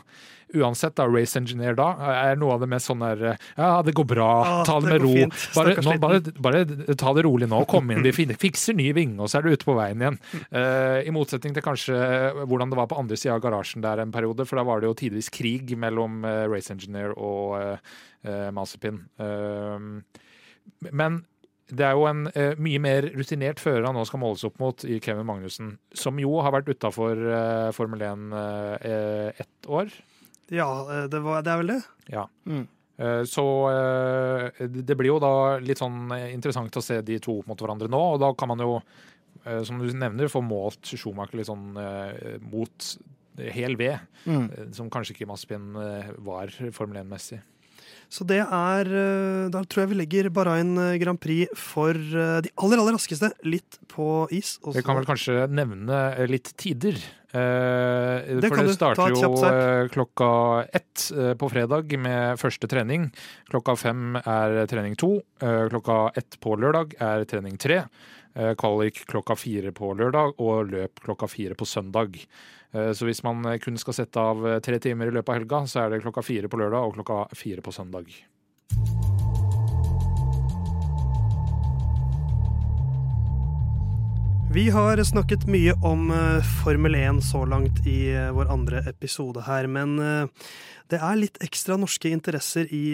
Uansett, da, race engineer da er noe av det mest sånn der Ja, det går bra, ah, ta det, med ro. Bare, nå, bare, bare, ta det rolig nå, kom inn, vi fikser ny vinge, og så er du ute på veien igjen. Uh, I motsetning til kanskje hvordan det var på andre sida av garasjen der en periode, for da var det jo tidvis krig mellom race engineer og Mazepin. men det er jo en uh, mye mer rutinert fører han nå skal måles opp mot i Kevin Magnussen, som jo har vært utafor uh, Formel 1 uh, ett år. Ja, det, var, det, er vel det. Ja. Mm. Så det blir jo da litt sånn interessant å se de to opp mot hverandre nå, og da kan man jo, som du nevner, få målt Schumacher litt sånn mot hel ved, mm. som kanskje ikke Maspin var Formel 1-messig. Så det er eh, Da tror jeg vi legger Bahrain eh, Grand Prix for eh, de aller, aller raskeste litt på is. Også. Vi kan vel kanskje nevne litt tider. Eh, det for det starter jo klokka ett på fredag med første trening. Klokka fem er trening to. klokka ett på lørdag er trening tre. Kvalik klokka fire på lørdag og løp klokka fire på søndag. Eh, så hvis man kun skal sette av eh, tre timer i løpet av helga, så er det klokka fire på lørdag og klokka fire på søndag. Vi har snakket mye om eh, Formel 1 så langt i vår andre episode her, men det er litt ekstra norske interesser i,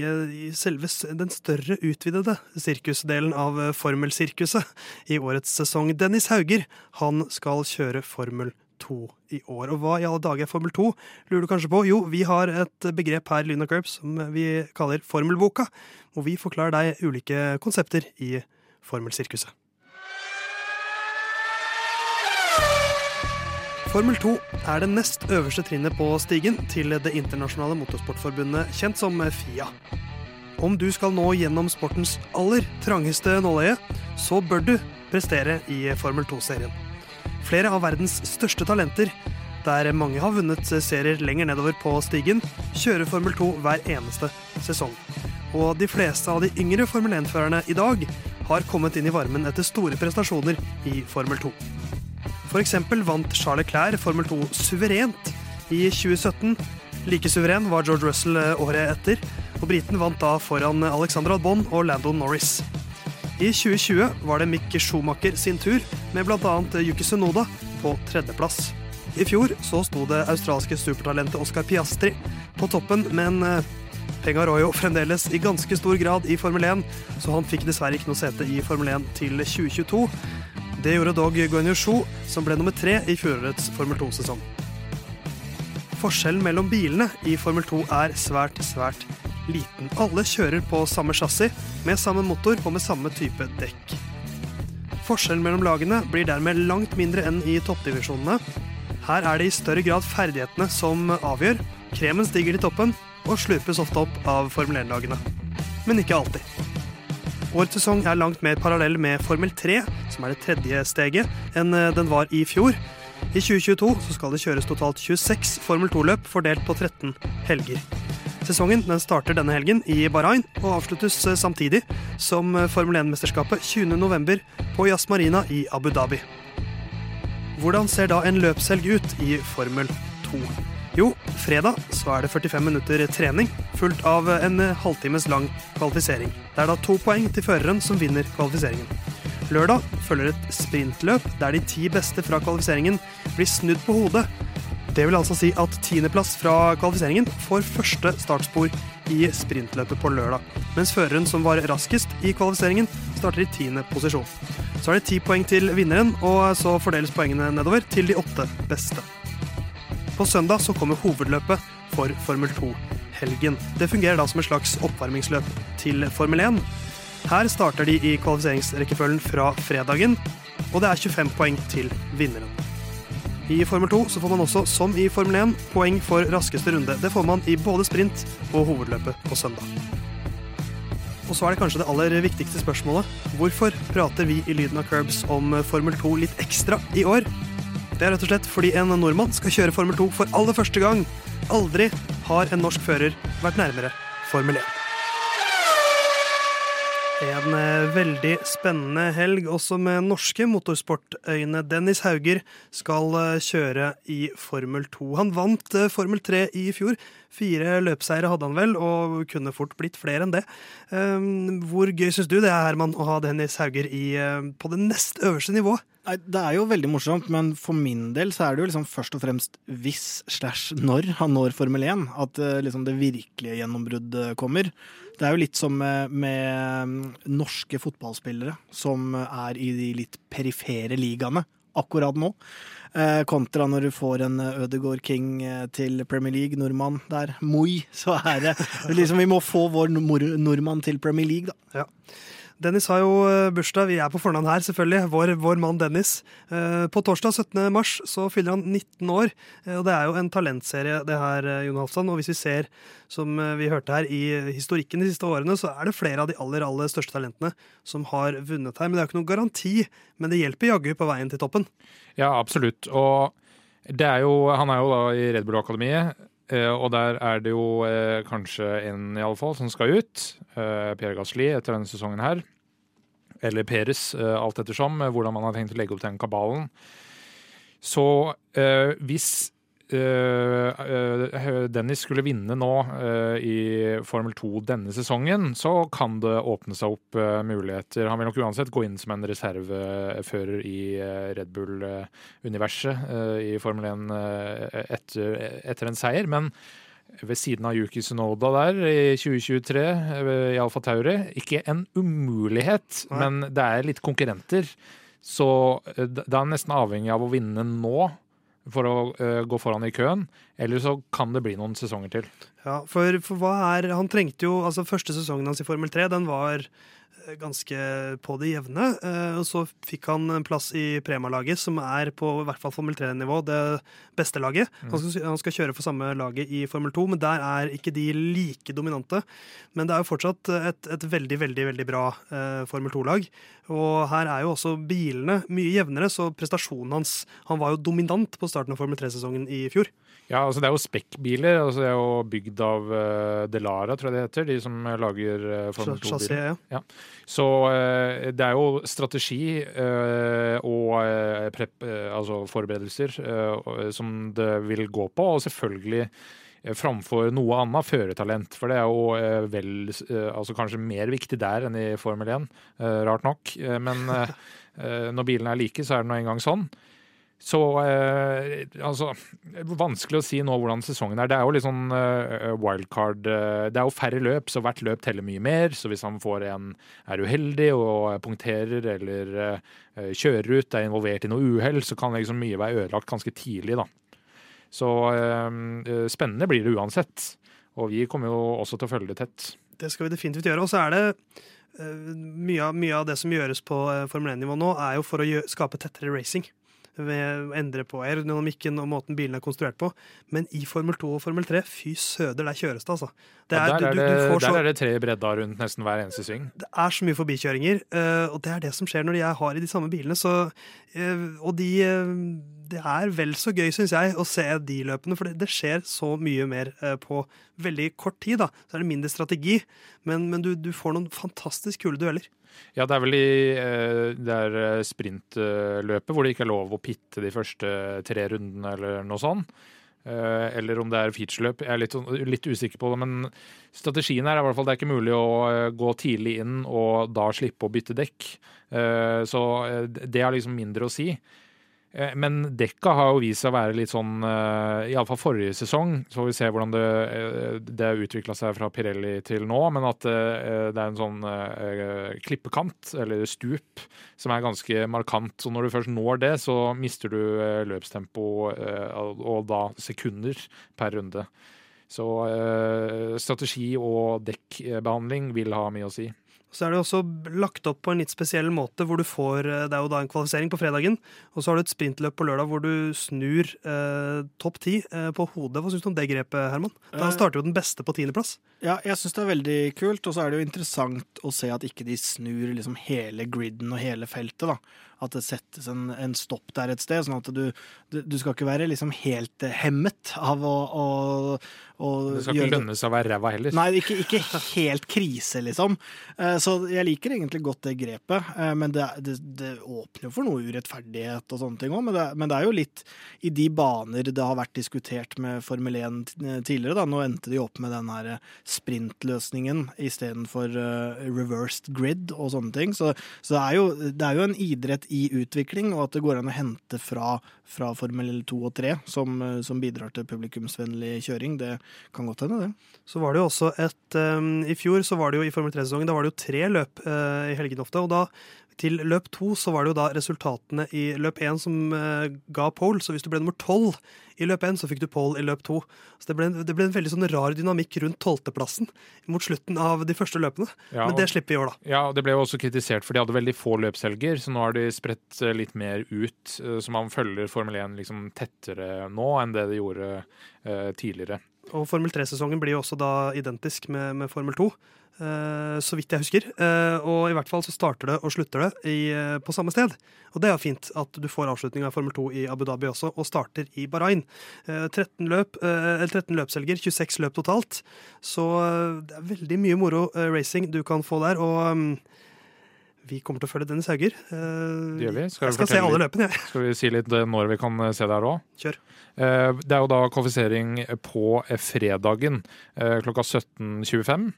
selve den større utvidede sirkusdelen av Formelsirkuset i årets sesong. Dennis Hauger han skal kjøre Formel 2 i år. Og hva i alle dager er Formel 2, lurer du kanskje på? Jo, vi har et begrep her Luna Curbs som vi kaller Formelboka, og vi forklarer deg ulike konsepter i formelsirkuset. Formel 2 er det nest øverste trinnet på stigen til det internasjonale motorsportforbundet, kjent som FIA. Om du skal nå gjennom sportens aller trangeste nåløye, så bør du prestere i Formel 2-serien. Flere av verdens største talenter, der mange har vunnet serier lenger nedover på stigen, kjører Formel 2 hver eneste sesong. Og de fleste av de yngre Formel 1-førerne i dag har kommet inn i varmen etter store prestasjoner i Formel 2. F.eks. vant Charles Clair Formel 2 suverent i 2017. Like suveren var George Russell året etter, og briten vant da foran Alexander Albon og Landon Norris. I 2020 var det Mick Schumacher sin tur, med bl.a. Yuki Sunoda på tredjeplass. I fjor så sto det australske supertalentet Oscar Piastri på toppen, men eh, Penga rår jo fremdeles i ganske stor grad i Formel 1, så han fikk dessverre ikke noe sete i Formel 1 til 2022. Det gjorde dog Guanyu Shu, som ble nummer tre i fjorårets Formel 2-sesong. Forskjellen mellom bilene i Formel 2 er svært, svært liten. Alle kjører på samme chassis, med samme motor og med samme type dekk. Forskjellen mellom lagene blir dermed langt mindre enn i toppdivisjonene. Her er det i større grad ferdighetene som avgjør. Kremen stiger til toppen og slurpes ofte opp av Formel 1-lagene. Men ikke alltid. Årets sesong er langt mer parallell med Formel 3, som er det tredje steget, enn den var i fjor. I 2022 så skal det kjøres totalt 26 Formel 2-løp fordelt på 13 helger. Sesongen den starter denne helgen i Bahrain og avsluttes samtidig som Formel 1-mesterskapet 20.11. på Jazz Marina i Abu Dhabi. Hvordan ser da en løpshelg ut i Formel 2? Jo, fredag så er det 45 minutter trening, fulgt av en halvtimes lang kvalifisering. Det er da to poeng til føreren som vinner kvalifiseringen. Lørdag følger et sprintløp der de ti beste fra kvalifiseringen blir snudd på hodet. Det vil altså si at tiendeplass fra kvalifiseringen får første startspor i sprintløpet på lørdag, mens føreren som var raskest i kvalifiseringen, starter i tiende posisjon. Så er det ti poeng til vinneren, og så fordeles poengene nedover til de åtte beste. På søndag så kommer hovedløpet for Formel 2-helgen. Det fungerer da som et slags oppvarmingsløp til Formel 1. Her starter de i kvalifiseringsrekkefølgen fra fredagen, og det er 25 poeng til vinneren. I Formel 2 så får man også, som i Formel 1, poeng for raskeste runde. Det får man i både sprint og hovedløpet på søndag. Og så er det kanskje det aller viktigste spørsmålet. Hvorfor prater vi i Lyden av Curbs om Formel 2 litt ekstra i år? Det er rett og slett fordi en nordmann skal kjøre Formel 2 for aller første gang. Aldri har en norsk fører vært nærmere Formel 1. En veldig spennende helg, også med norske motorsportøyne. Dennis Hauger skal kjøre i Formel 2. Han vant Formel 3 i fjor. Fire løpseiere hadde han vel, og kunne fort blitt flere enn det. Hvor gøy syns du det er, Herman, å ha Dennis Hauger i, på det nest øverste nivået? Nei, Det er jo veldig morsomt, men for min del så er det jo liksom først og fremst hvis slash når han når Formel 1, at liksom det virkelige gjennombruddet kommer. Det er jo litt som med, med norske fotballspillere som er i de litt perifere ligaene akkurat nå. Eh, kontra når du får en Ødegaard King til Premier League, nordmann der, Moi, så er det liksom Vi må få vår nordmann til Premier League, da. Ja. Dennis har jo bursdag. Vi er på fornavn her, selvfølgelig. Vår, vår, mann Dennis. På torsdag 17. mars så fyller han 19 år. Og det er jo en talentserie, det her, Jon Halvdan. Og hvis vi ser, som vi hørte her, i historikken de siste årene, så er det flere av de aller, aller største talentene som har vunnet her. Men det er jo ikke noen garanti. Men det hjelper jaggu på veien til toppen. Ja, absolutt. Og det er jo, han er jo da i Red Bull-akademiet. Og der er det jo eh, kanskje en i alle fall som skal ut. Eh, Per Gasli etter denne sesongen her. Eller Peres, eh, alt ettersom. Hvordan man har tenkt å legge opp den kabalen. Så hvis Dennis skulle vinne nå i Formel 2 denne sesongen, så kan det åpne seg opp muligheter. Han vil nok uansett gå inn som en reservefører i Red Bull-universet i Formel 1 etter, etter en seier. Men ved siden av Yuki Sunoda der i 2023 i Alfa Tauri. Ikke en umulighet, men det er litt konkurrenter. Så det er nesten avhengig av å vinne nå for å uh, gå foran i køen. Eller så kan det bli noen sesonger til. Ja, for, for hva er Han trengte jo Altså, første sesongen hans i Formel 3, den var ganske på det jevne. Og så fikk han en plass i Prema-laget, som er på i hvert fall Formel 3-nivå, det beste laget. Han skal, han skal, kjøre for samme laget i Formel 2, men der er ikke de like dominante. Men det er jo fortsatt et, et veldig, veldig veldig bra eh, Formel 2-lag. Og her er jo også bilene mye jevnere, så prestasjonen hans Han var jo dominant på starten av Formel 3-sesongen i fjor. Ja, altså Det er jo spekkbiler. Altså det er jo bygd av uh, Delara, tror jeg det heter. De som lager uh, Formel 2-biler. Ja. Ja. Så uh, det er jo strategi og prep, altså forberedelser som det vil gå på. Og selvfølgelig framfor noe annet førertalent. For det er jo vel altså kanskje mer viktig der enn i Formel 1, rart nok. Men [laughs] når bilene er like, så er det nå engang sånn. Så eh, altså Vanskelig å si nå hvordan sesongen er. Det er jo litt sånn eh, wildcard eh, Det er jo færre løp, så hvert løp teller mye mer. Så hvis han får en er uheldig og punkterer eller eh, kjører ut, er involvert i noe uhell, så kan liksom mye være ødelagt ganske tidlig, da. Så eh, spennende blir det uansett. Og vi kommer jo også til å følge det tett. Det skal vi definitivt gjøre. Og så er det eh, mye, mye av det som gjøres på eh, Formel 1-nivå nå, er jo for å skape tettere racing. Ved å endre på aerodynamikken og måten bilene er konstruert på. Men i Formel 2 og Formel 3, fy søder, der kjøres det, altså. Det Ja, er, der, er det, du, du får så, der er det tre bredda rundt nesten hver eneste sving. det er så mye forbikjøringer, eh, og det er det som skjer når jeg har i de samme bilene. Så, eh, og de eh, Det er vel så gøy, syns jeg, å se de løpene, for det, det skjer så mye mer på veldig kort tid. da. Så er det mindre strategi, men, men du, du får noen fantastisk kule dueller. Ja, det er vel i eh, det er eh, sprintløpet hvor det ikke er lov å pitte de første tre rundene eller noe sånt. Eh, Eller om det er featureløp. Jeg er litt, litt usikker på det. Men strategien her er i hvert fall det er ikke mulig å gå tidlig inn og da slippe å bytte dekk. Så det har liksom mindre å si. Eh, Men dekka har jo vist seg å være litt sånn eh, Iallfall forrige sesong. Så får vi se hvordan det, eh, det utvikla seg fra Pirelli til nå. Men at det er en sånn klippekant, eller stup, som er ganske markant. Så når du først når det, så mister du løpstempo, og da sekunder per runde. Så strategi og dekkbehandling vil ha mye å si. Så er det også lagt opp på en litt spesiell måte, hvor du får eh, Det er jo da en kvalifisering på fredagen, og så har du et sprintløp på lørdag hvor du snur eh, topp ti eh, på hodet. Hva syns du om det grepet, Herman? Da Eh, starter jo den beste på tiendeplass. Ja, jeg syns det er veldig kult, og så er det jo interessant å se at ikke de snur liksom hele griden og hele feltet, da. At det settes en, en stopp der et sted, sånn at du, du, du skal ikke være liksom helt eh, hemmet av å, å, å Det skal ikke lønne seg å være ræva heller. Nei, ikke, ikke helt krise, liksom. Eh, Så jeg liker egentlig godt det grepet, eh, men det, det, det åpner for noe urettferdighet og sånne ting òg. Men, men det er jo litt i de baner det har vært diskutert med Formel 1 tidligere. da. Nå endte de opp med den her sprintløsningen istedenfor uh, reversed grid og sånne ting. Så, så det, er jo, det er jo en idrett i utvikling, og at det går an å hente fra, fra Formel 2 og 3 som, eh, som bidrar til publikumsvennlig kjøring. Det kan godt hende, det. Så var det jo også et um, I fjor så var det jo i Formel 3-sesongen da var det jo tre løp eh, i helgen ofte. Og da til løp to så var det jo da resultatene i løp én som eh, ga pole. Så hvis du ble nummer tolv i løp én, så fikk du pole i løp to. Så det ble, en- det ble en veldig sånn rar dynamikk rundt tolvteplassen mot slutten av de første løpene. Ja, Men det slipper vi i år, da. Ja, og det ble jo også kritisert for de hadde veldig få løpshelger, så nå har de spredt eh, litt mer ut. Så man følger Formel 1 liksom tettere nå enn det de gjorde tidligere. Og Formel 3-sesongen blir jo også da identisk med, med Formel 2. eh, så vidt jeg husker. Eh, og i hvert fall så starter det og slutter det i, eh, på samme sted. Og det er jo fint at du får avslutning av Formel 2 i Abu Dhabi også, og starter i Bahrain. Eh, 13, løp, eh, eller 13 løpshelger, 26 løp totalt. Så det er veldig mye moro racing du kan få der. Og mm, vi kommer til å følge Dennis Hauger. Det gjør vi. Skal jeg skal se alle løpene, jeg. Skal vi si litt når vi kan se det her òg? Kjør. Det er jo da kvalifisering på fredagen klokka 17.25.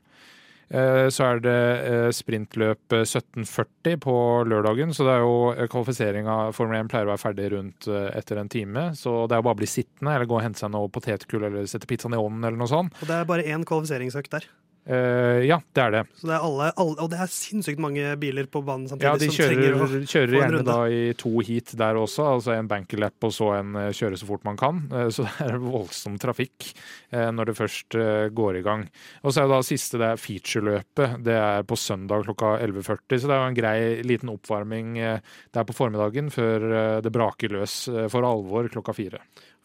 Eh, Så er det eh, sprintløp eh, 17.40 på lørdagen, så det er jo kvalifiseringa Formel 1 pleier å være ferdig rundt eh, etter en time. Så det er jo bare å bli sittende eller gå og hente seg noe potetgull eller sette pizzaen i ovnen eller noe sånt. Og det er bare én kvalifiseringsøkt der. Eh, Ja, det er det. Så det er alle, alle, og det er sinnssykt mange biler på banen samtidig Ja, de som kjører, å kjører gjerne da i to heat der også, altså en bankerlap og så en eh, kjøre så fort man kan. Uh, Så [laughs] det er voldsom trafikk uh, når det først går i gang. Og så er det da siste, det er featureløpet. Det er på søndag klokka 11.40, så det er jo en grei liten oppvarming der på formiddagen før det braker løs for alvor klokka fire.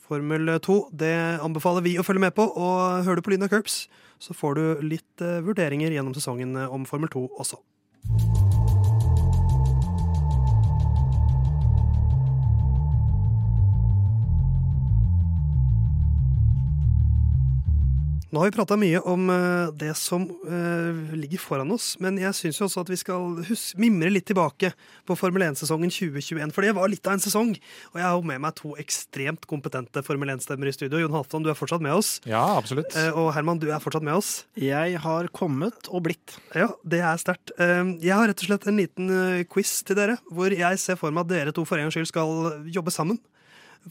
Formel 2 det anbefaler vi å følge med på, og hører du på Lyna Curbs, så får du litt eh, vurderinger gjennom sesongen eh, om Formel 2 også. Nå har vi prata mye om eh, det som eh, ligger foran oss, men jeg syns jo også at vi skal mimre litt tilbake på Formel 1-sesongen 2021, for det var litt av en sesong. Og jeg har med meg to ekstremt kompetente Formel 1-stemmer i studio. Jon Halvdan, du er fortsatt med oss. Ja, absolutt. Eh, Og Herman, du er fortsatt med oss. Jeg har kommet og blitt. Ja, det er sterkt. Jeg har rett og slett en liten quiz til dere, hvor jeg ser for meg at dere to for en gangs skyld skal jobbe sammen.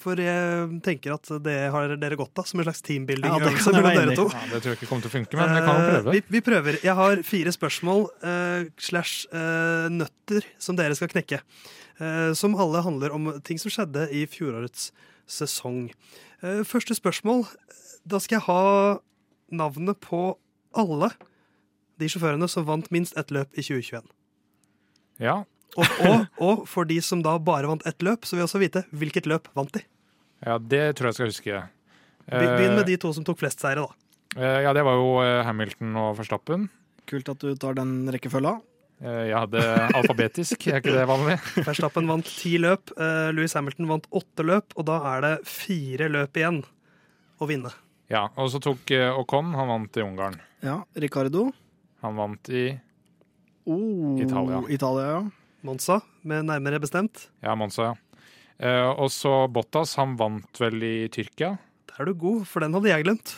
For jeg tenker at det har dere godt av, som en slags Ja, det teambuilding-øvelse kan jeg mellom være dere enig i. to. Ja, det tror jeg ikke kommer til å funke, men vi kan jo Eh, prøve. Vi, vi prøver. Jeg har fire spørsmål uh, slash uh, nøtter som dere skal knekke. Uh, som alle handler om ting som skjedde i fjorårets sesong. Eh, første spørsmål. Da skal jeg ha navnet på alle de sjåførene som vant minst ett løp i 2021. Ja, Og, og, og for de som da bare vant ett løp, så vil jeg også vite hvilket løp vant de. ja, det tror jeg skal huske. Begynn med de to som tok flest seire, da. Eh, Ja, det var jo eh, Hamilton og Verstappen. Kult at du tar den rekkefølga. Ja, det er alfabetisk, er ikke det vanlig? [laughs] Verstappen vant ti løp, eh, Louis Hamilton vant åtte løp, og da er det fire løp igjen å vinne. Ja, og så tok eh, Ocon, han vant i Ungarn. Ja, Ricardo. Han vant i Oh, Italia. Italia, ja. Monza, med nærmere bestemt. ja, Monza, ja. Eh, Og så Bottas, han vant vel i Tyrkia. Der er du god, for den hadde jeg glemt.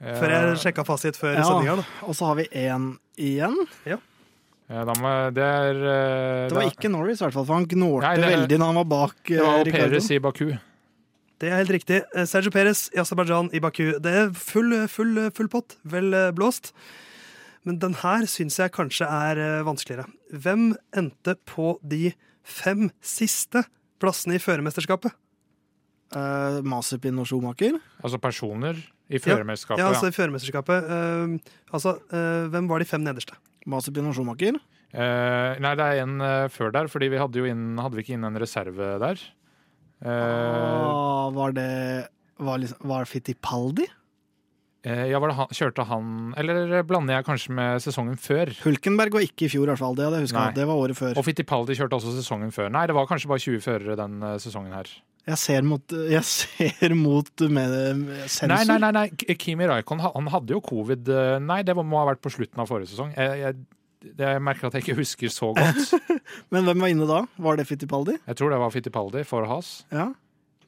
Eh, Før jeg sjekka fasit før Ja. sendinga. Og så har vi én igjen. eh, da må, det er eh, Det var da- ikke Norris, i hvert fall, for han gnålte Nei, det- veldig når han var bak Det eh, var Ricardo. Perez i Baku. Det er helt riktig. Eh, Sergio Perez i Aserbajdsjan i Baku. Det er full, full, full pott. Vel eh, blåst. Men den her syns jeg kanskje er eh, vanskeligere. Hvem endte på de fem siste plassene i førermesterskapet? Uh, Mazepin og Schumacher. Altså personer i førermesterskapet. Ja, Ja, altså i førermesterskapet. Uh, altså, uh, hvem var de fem nederste? Masipin og Schumacher. Eh, nei, det er en eh, før der, fordi vi hadde jo inn, hadde vi ikke inn en reserve der. Eh, Ah, var det var, liksom, var Fittipaldi? Eh, ja, var det han, kjørte han Eller blander jeg kanskje med sesongen før? Hulkenberg var ikke i fjor, i hvert fall. Det hadde jeg huska. Det var året før. Og Fittipaldi kjørte også sesongen før. Nei, det var kanskje bare 20 førere den eh, sesongen her. Jeg ser mot, [laughs] jeg ser mot med, med sensor. Nei, nei, nei, nei. Kimi Raikon han hadde jo covid eh, Nei, det må ha vært på slutten av forrige sesong. Jeg, jeg, jeg merker at jeg ikke husker så godt. [laughs] Men hvem var inne da? Var det Fittipaldi? Jeg tror det var Fittipaldi for Has. Ja.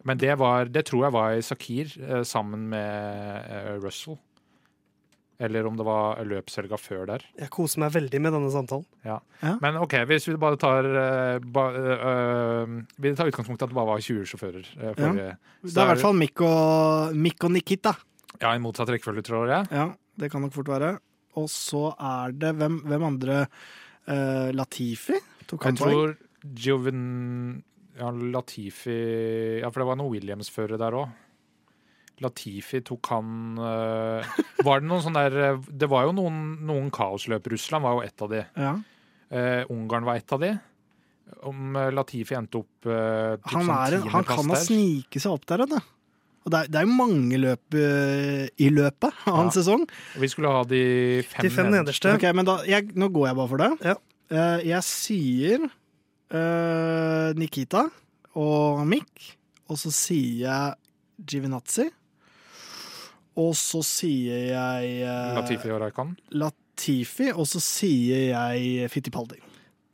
Men det, var, det tror jeg var i Sakir eh, sammen med eh, Russell. Eller om det var løpshelga før der. Jeg koser meg veldig med denne samtalen. Ja. Ja. Men OK, hvis vi bare tar eh, ba, eh, eh, Vi tar utgangspunkt i at det bare var 20 sjåfører. forrige. Det er i hvert fall Mikk og, Mikk og Nikita. Ja, i motsatt rekkefølge, tror jeg. Ja, det kan nok fort være. Og så er det Hvem, hvem andre? Uh, Latifi? Tok han Jeg tror Joven ja, Latifi Ja, for det var noen Williams-førere der òg. Latifi tok han eh, Var det noen sånn der eh, Det var jo noen, noen kaosløp. Russland var jo ett av de. Ja. Uh, Ungarn var ett av de. Om Latifi endte opp uh, typ Han, er sånn han kan ha snike seg opp der, vet du. Og det er, det er mange løp uh, i løpet av en Ja. sesong. Og Vi skulle ha de fem, De fem nederste. Ok, men da, jeg, Nå går jeg bare for det. Ja. Jeg sier eh, Nikita og Mick, og så sier jeg Givinazzi. Og så sier jeg uh, Latifi og Raikan. Latifi, og så sier jeg Fittipaldi.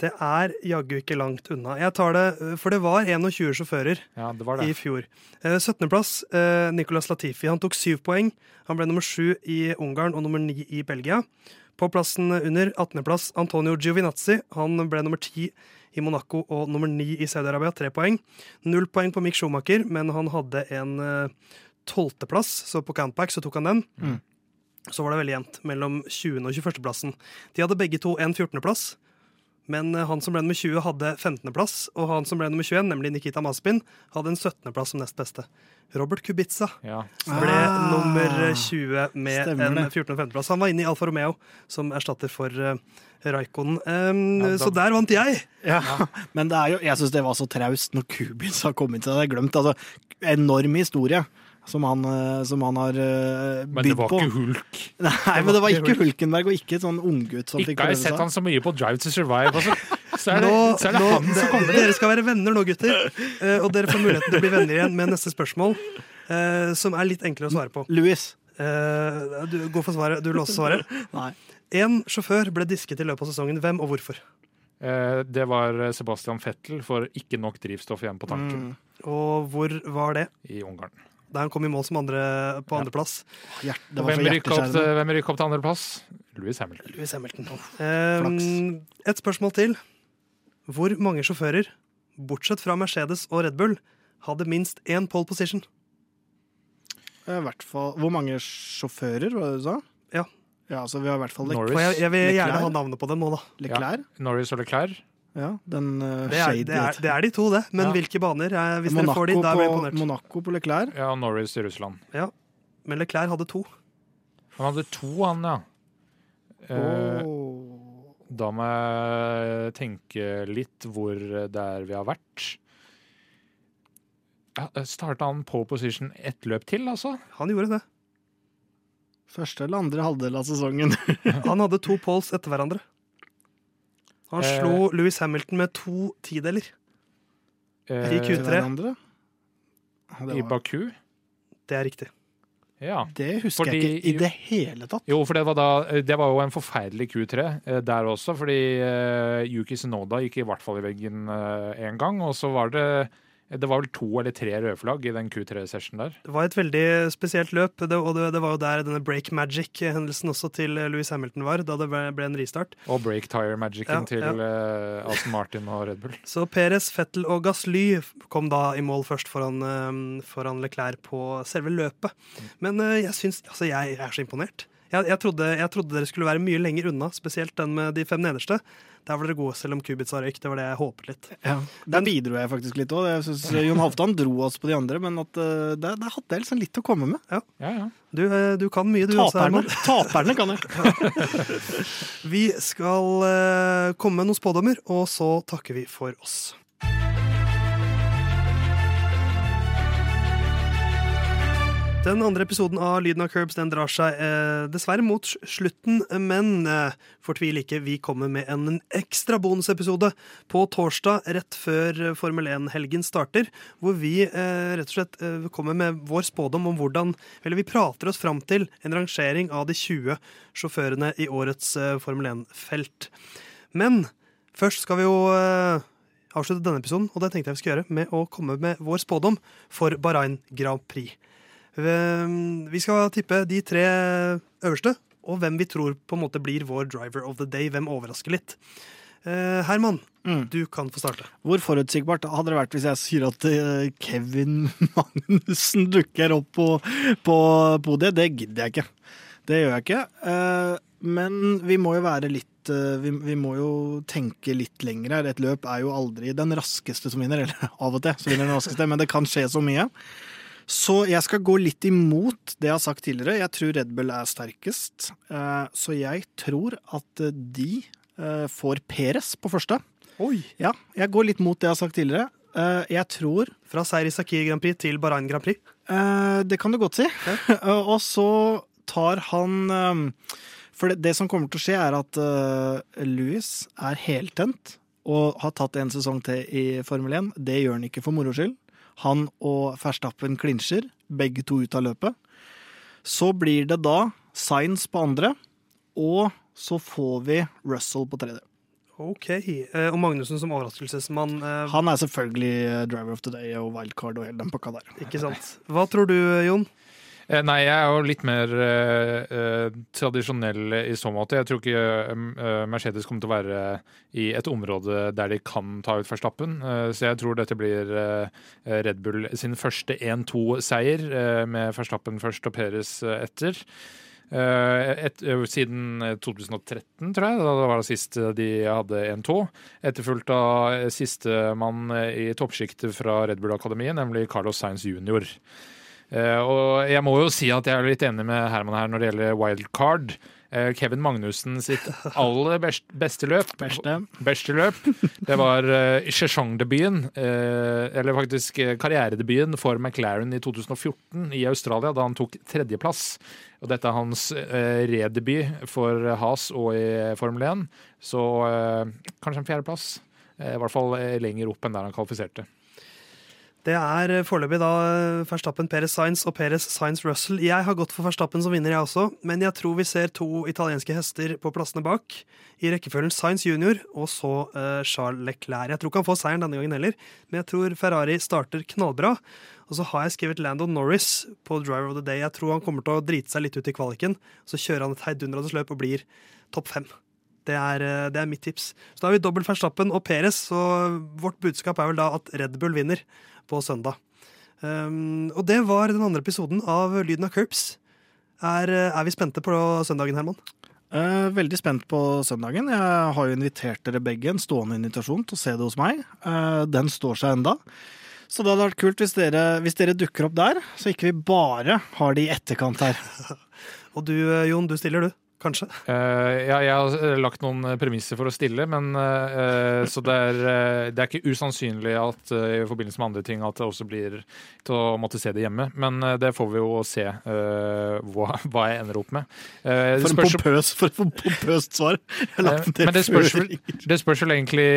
Det er jaggu ikke langt unna. Jeg tar det, For det var 21 sjåfører Ja, det var i fjor. Eh, 17.-plass eh, Nicolas Latifi. Han tok syv poeng. Han ble nummer sju i Ungarn og nummer ni i Belgia. På plassen under 18.-plass Antonio Giovinazzi. Han ble nummer ti i Monaco og nummer ni i Saudi-Arabia. Tre poeng. Null poeng på Mick Schumacher, men han hadde en tolvteplass, så på countback så tok han den. Mm. Så var det veldig jevnt mellom 20. og 21.-plassen. De hadde begge to en 14.-plass. Men eh, han som ble nummer 20, hadde 15.-plass, og han som ble nummer 21, nemlig Nikita Maspin, hadde en 17.-plass som nest beste. Robert Kubica Ja. ble Ah, nummer 20 med stemmer en 14. og 15.-plass. Han var inne i Alfa Romeo som erstatter for uh, Raikkonen. Um, Ja, Så der vant jeg! Ja, [laughs] Men det er jo, jeg syns det var så traust når Kubica kom inn til det. Jeg har glemt altså, Enorm historie som han, eh, som han har eh, Men det var på. ikke Hulk. Nei, men det var ikke Hulkenberg og ikke sånn unggutt som Ikke fikk har jeg sett han så mye på Drive to Survive. Altså. Så er det, Nå, så er det nå, han som kommer inn. dere skal være venner nå, gutter. Eh, og dere får muligheten til å bli venner igjen med neste spørsmål, som er litt enklere å svare på. Louis. Eh, du, gå for svaret. Du låser svaret. Nei. Én sjåfør ble disket i løpet av sesongen. Hvem og hvorfor? Eh, Det var Sebastian Fettel for ikke nok drivstoff igjen på tanken Mm. Og hvor var det? i Ungarn. Da han kom i mål som andre på Ja. andreplass. Så hvem rykka opp, til- til andreplass? Louis Hamilton. Louis Hamilton. flaks. et spørsmål til. Hvor mange sjåfører, bortsett fra Mercedes og Red Bull, hadde minst én pole position? I hvert fall Hvor mange sjåfører, var det du sa? Ja. Ja, altså Vi har i hvert fall Norris. Jeg, jeg vil gjerne ha navnet på dem nå, da. Leclerc. Norris og Leclerc. Ja, den uh, Det er, det, er, det er de to, det. Men Ja. hvilke baner? Er, Hvis Monaco, dere får de, da er jeg imponert. Monaco på Leclerc. Ja, Norris i Russland. Men Leclerc hadde to. Han hadde to, han, ja. Eh, Da må jeg tenke litt hvor det er vi har vært. Ja, Starta han på position ett løp til, altså? Han gjorde det. Første eller andre halvdel av sesongen. Han hadde to poles etter hverandre. Han Eh. slo Louis Hamilton med to tideler. Eh, I Q3. Hverandre. Ja, I Baku? Det er riktig. Ja. det husker Fordi- jeg ikke i det hele tatt. Jo, for det var, da, det var jo en forferdelig Q3 eh, der også, fordi uh, Yuki Sinoda gikk i hvert fall i veggen én gang. Og så var det Det var vel to eller tre rødflagg i den Q3-session der. Det var et veldig spesielt løp, det, og det, det var jo der denne break magic-hendelsen også til Louis Hamilton var, da det ble, ble en ristart. Og break tire-magicen Ja, til eh, Aston Martin og Red Bull. [laughs] Så Perez, Fettel og Gasly kom da i mål først foran, uh, foran Leclerc på selve løpet. Men uh, jeg syns Altså, jeg er så imponert. Jeg, jeg, trodde, jeg trodde dere skulle være mye lenger unna, spesielt den med de fem nederste. Der var dere gode, selv om Kubica røyk. Det var det jeg håpet litt. Ja. Der bidro jeg faktisk litt òg. Jon Halvdan dro oss på de andre, men at, uh, der, der hadde jeg liksom litt å komme med. Ja, ja. Du, eh, du kan mye, du også, Taperne, Herman. [laughs] Taperne kan jeg. [laughs] Vi skal eh, komme med noen spådommer, og så takker vi for oss. Den andre episoden av Lyden av Curbs den drar seg eh, dessverre mot slutten, men eh, fortvil ikke, vi kommer med en ekstra bonusepisode på torsdag rett før eh, Formel 1-helgen starter, hvor vi eh, rett og slett eh, kommer med vår spådom om hvordan Eller vi prater oss fram til en rangering av de 20 sjåførene i årets eh, Formel 1-felt. Men først skal vi jo avslutte denne episoden, og det tenkte jeg vi skulle gjøre med å komme med vår spådom for Bahrain Grand Prix. Vi skal tippe de tre øverste, og hvem vi tror på en måte blir vår driver of the day. Hvem overrasker litt. Eh, Herman, Mm. du kan få starte. Hvor forutsigbart hadde det vært hvis jeg sier at eh, Kevin [laughs] Magnussen dukker opp på, på podiet? Det gidder jeg ikke. Det gjør jeg ikke. Eh, men vi må jo være litt vi, vi må jo tenke litt lenger her. Et løp er jo aldri den raskeste som vinner. Eller [laughs] av og til så vinner den raskeste, men det kan skje så mye. Så jeg skal gå litt imot det jeg har sagt tidligere. Jeg tror Red Bull er sterkest. Eh, Så jeg tror at eh, de eh, får Peres på første. Oi! Ja, jeg går litt mot det jeg har sagt tidligere. Jeg tror Fra seier i Sakir Grand Prix til Bahrain Grand Prix. Det kan du godt si. [laughs] Og så tar han For det, det som kommer til å skje, er at Louis er heltent og har tatt en sesong til i Formel 1. Det gjør han ikke for moro skyld. Han og Verstappen klinsjer, begge to ut av løpet. Så blir det da Science på andre, og så får vi Russell på tredje. Ok. Eh, Og Magnussen som overraskelsesmann. eh, Han er selvfølgelig driver of the day og wildcard og hele den pakka der. Ikke sant. Hva tror du, Jon? Eh, Nei, jeg er jo litt mer eh, eh, tradisjonell i så måte. Jeg tror ikke eh, Mercedes kommer til å være i et område der de kan ta ut Verstappen. Så jeg tror dette blir Red Bull sin første 1-2-seier, eh, med Verstappen først og Perez eh, etter. Et, siden 2013, tror jeg. Da var det sist de hadde 1-2. Etterfulgt av sistemann i toppsjiktet fra Red Bull-akademiet, nemlig Carlos Sainz jr. Eh, og jeg må jo si at jeg er litt enig med Herman her når det gjelder wildcard. Eh, Kevin Magnussen sitt [laughs] aller best, beste løp Beste. Beste løp. Det var uh, sesongdebuten, uh, eller faktisk karrieredebuten for McLaren i 2014 i Australia, da han tok tredjeplass. Og dette er hans uh, redebut for Has og i Formel 1, så uh, kanskje en fjerdeplass. I hvert fall lenger opp enn der han kvalifiserte. Det er eh, foreløpig da Verstappen, Perez Sainz og Perez Sainz Russell. Jeg har gått for Verstappen som vinner, jeg også, men jeg tror vi ser to italienske hester på plassene bak. I rekkefølgen Sainz jr. og så uh, Charles Leclerc. Jeg tror ikke han får seieren denne gangen heller, men jeg tror Ferrari starter knallbra. Og så har jeg skrevet Lando Norris på Driver of the Day. Jeg tror han kommer til å drite seg litt ut i kvaliken. Så kjører han et heidundrende løp og blir topp fem. Det er, eh, det er mitt tips. Så da har vi dobbelt Verstappen og Perez, så vårt budskap er vel da at Red Bull vinner på søndag. Um, og det var den andre episoden av Lyden av Curbs. Er, er vi spente på søndagen, Herman? Eh, veldig spent på søndagen. Jeg har jo invitert dere begge en stående invitasjon til å se det hos meg. Eh, den står seg enda. Så det hadde vært kult hvis dere, hvis dere dukker opp der, så ikke vi bare har det i etterkant her. [laughs] og du Jon, du stiller, du? Kanskje? Uh, ja, jeg har eh, lagt noen eh, premisser for å stille, men så det er, det er, ikke usannsynlig at i forbindelse med andre ting at det også blir til å måtte se det hjemme. Men det får vi jo se hva, hva, jeg ender opp med. for, en pompøs, for et pompøst svar! men det spørs, vel, det spørs vel egentlig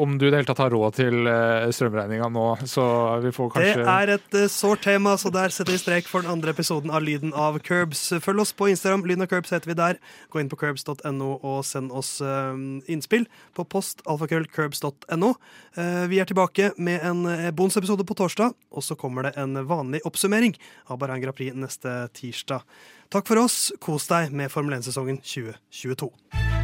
om du i det hele tatt har råd til strømregninga nå, så vi får kanskje Det er et sårt tema, så der setter vi strek for den andre episoden av Lyden av Curbs. Følg oss på Instagram. Lyden av Curbs heter vi der. Gå inn på curbs.no og send oss uh, innspill på post alfakrøllcurbs.no. Eh, vi er tilbake med en eh, bonusepisode på torsdag, og så kommer det en vanlig oppsummering av Bahrain Grand Prix neste tirsdag. Takk for oss. Kos deg med Formel 1-sesongen 2022.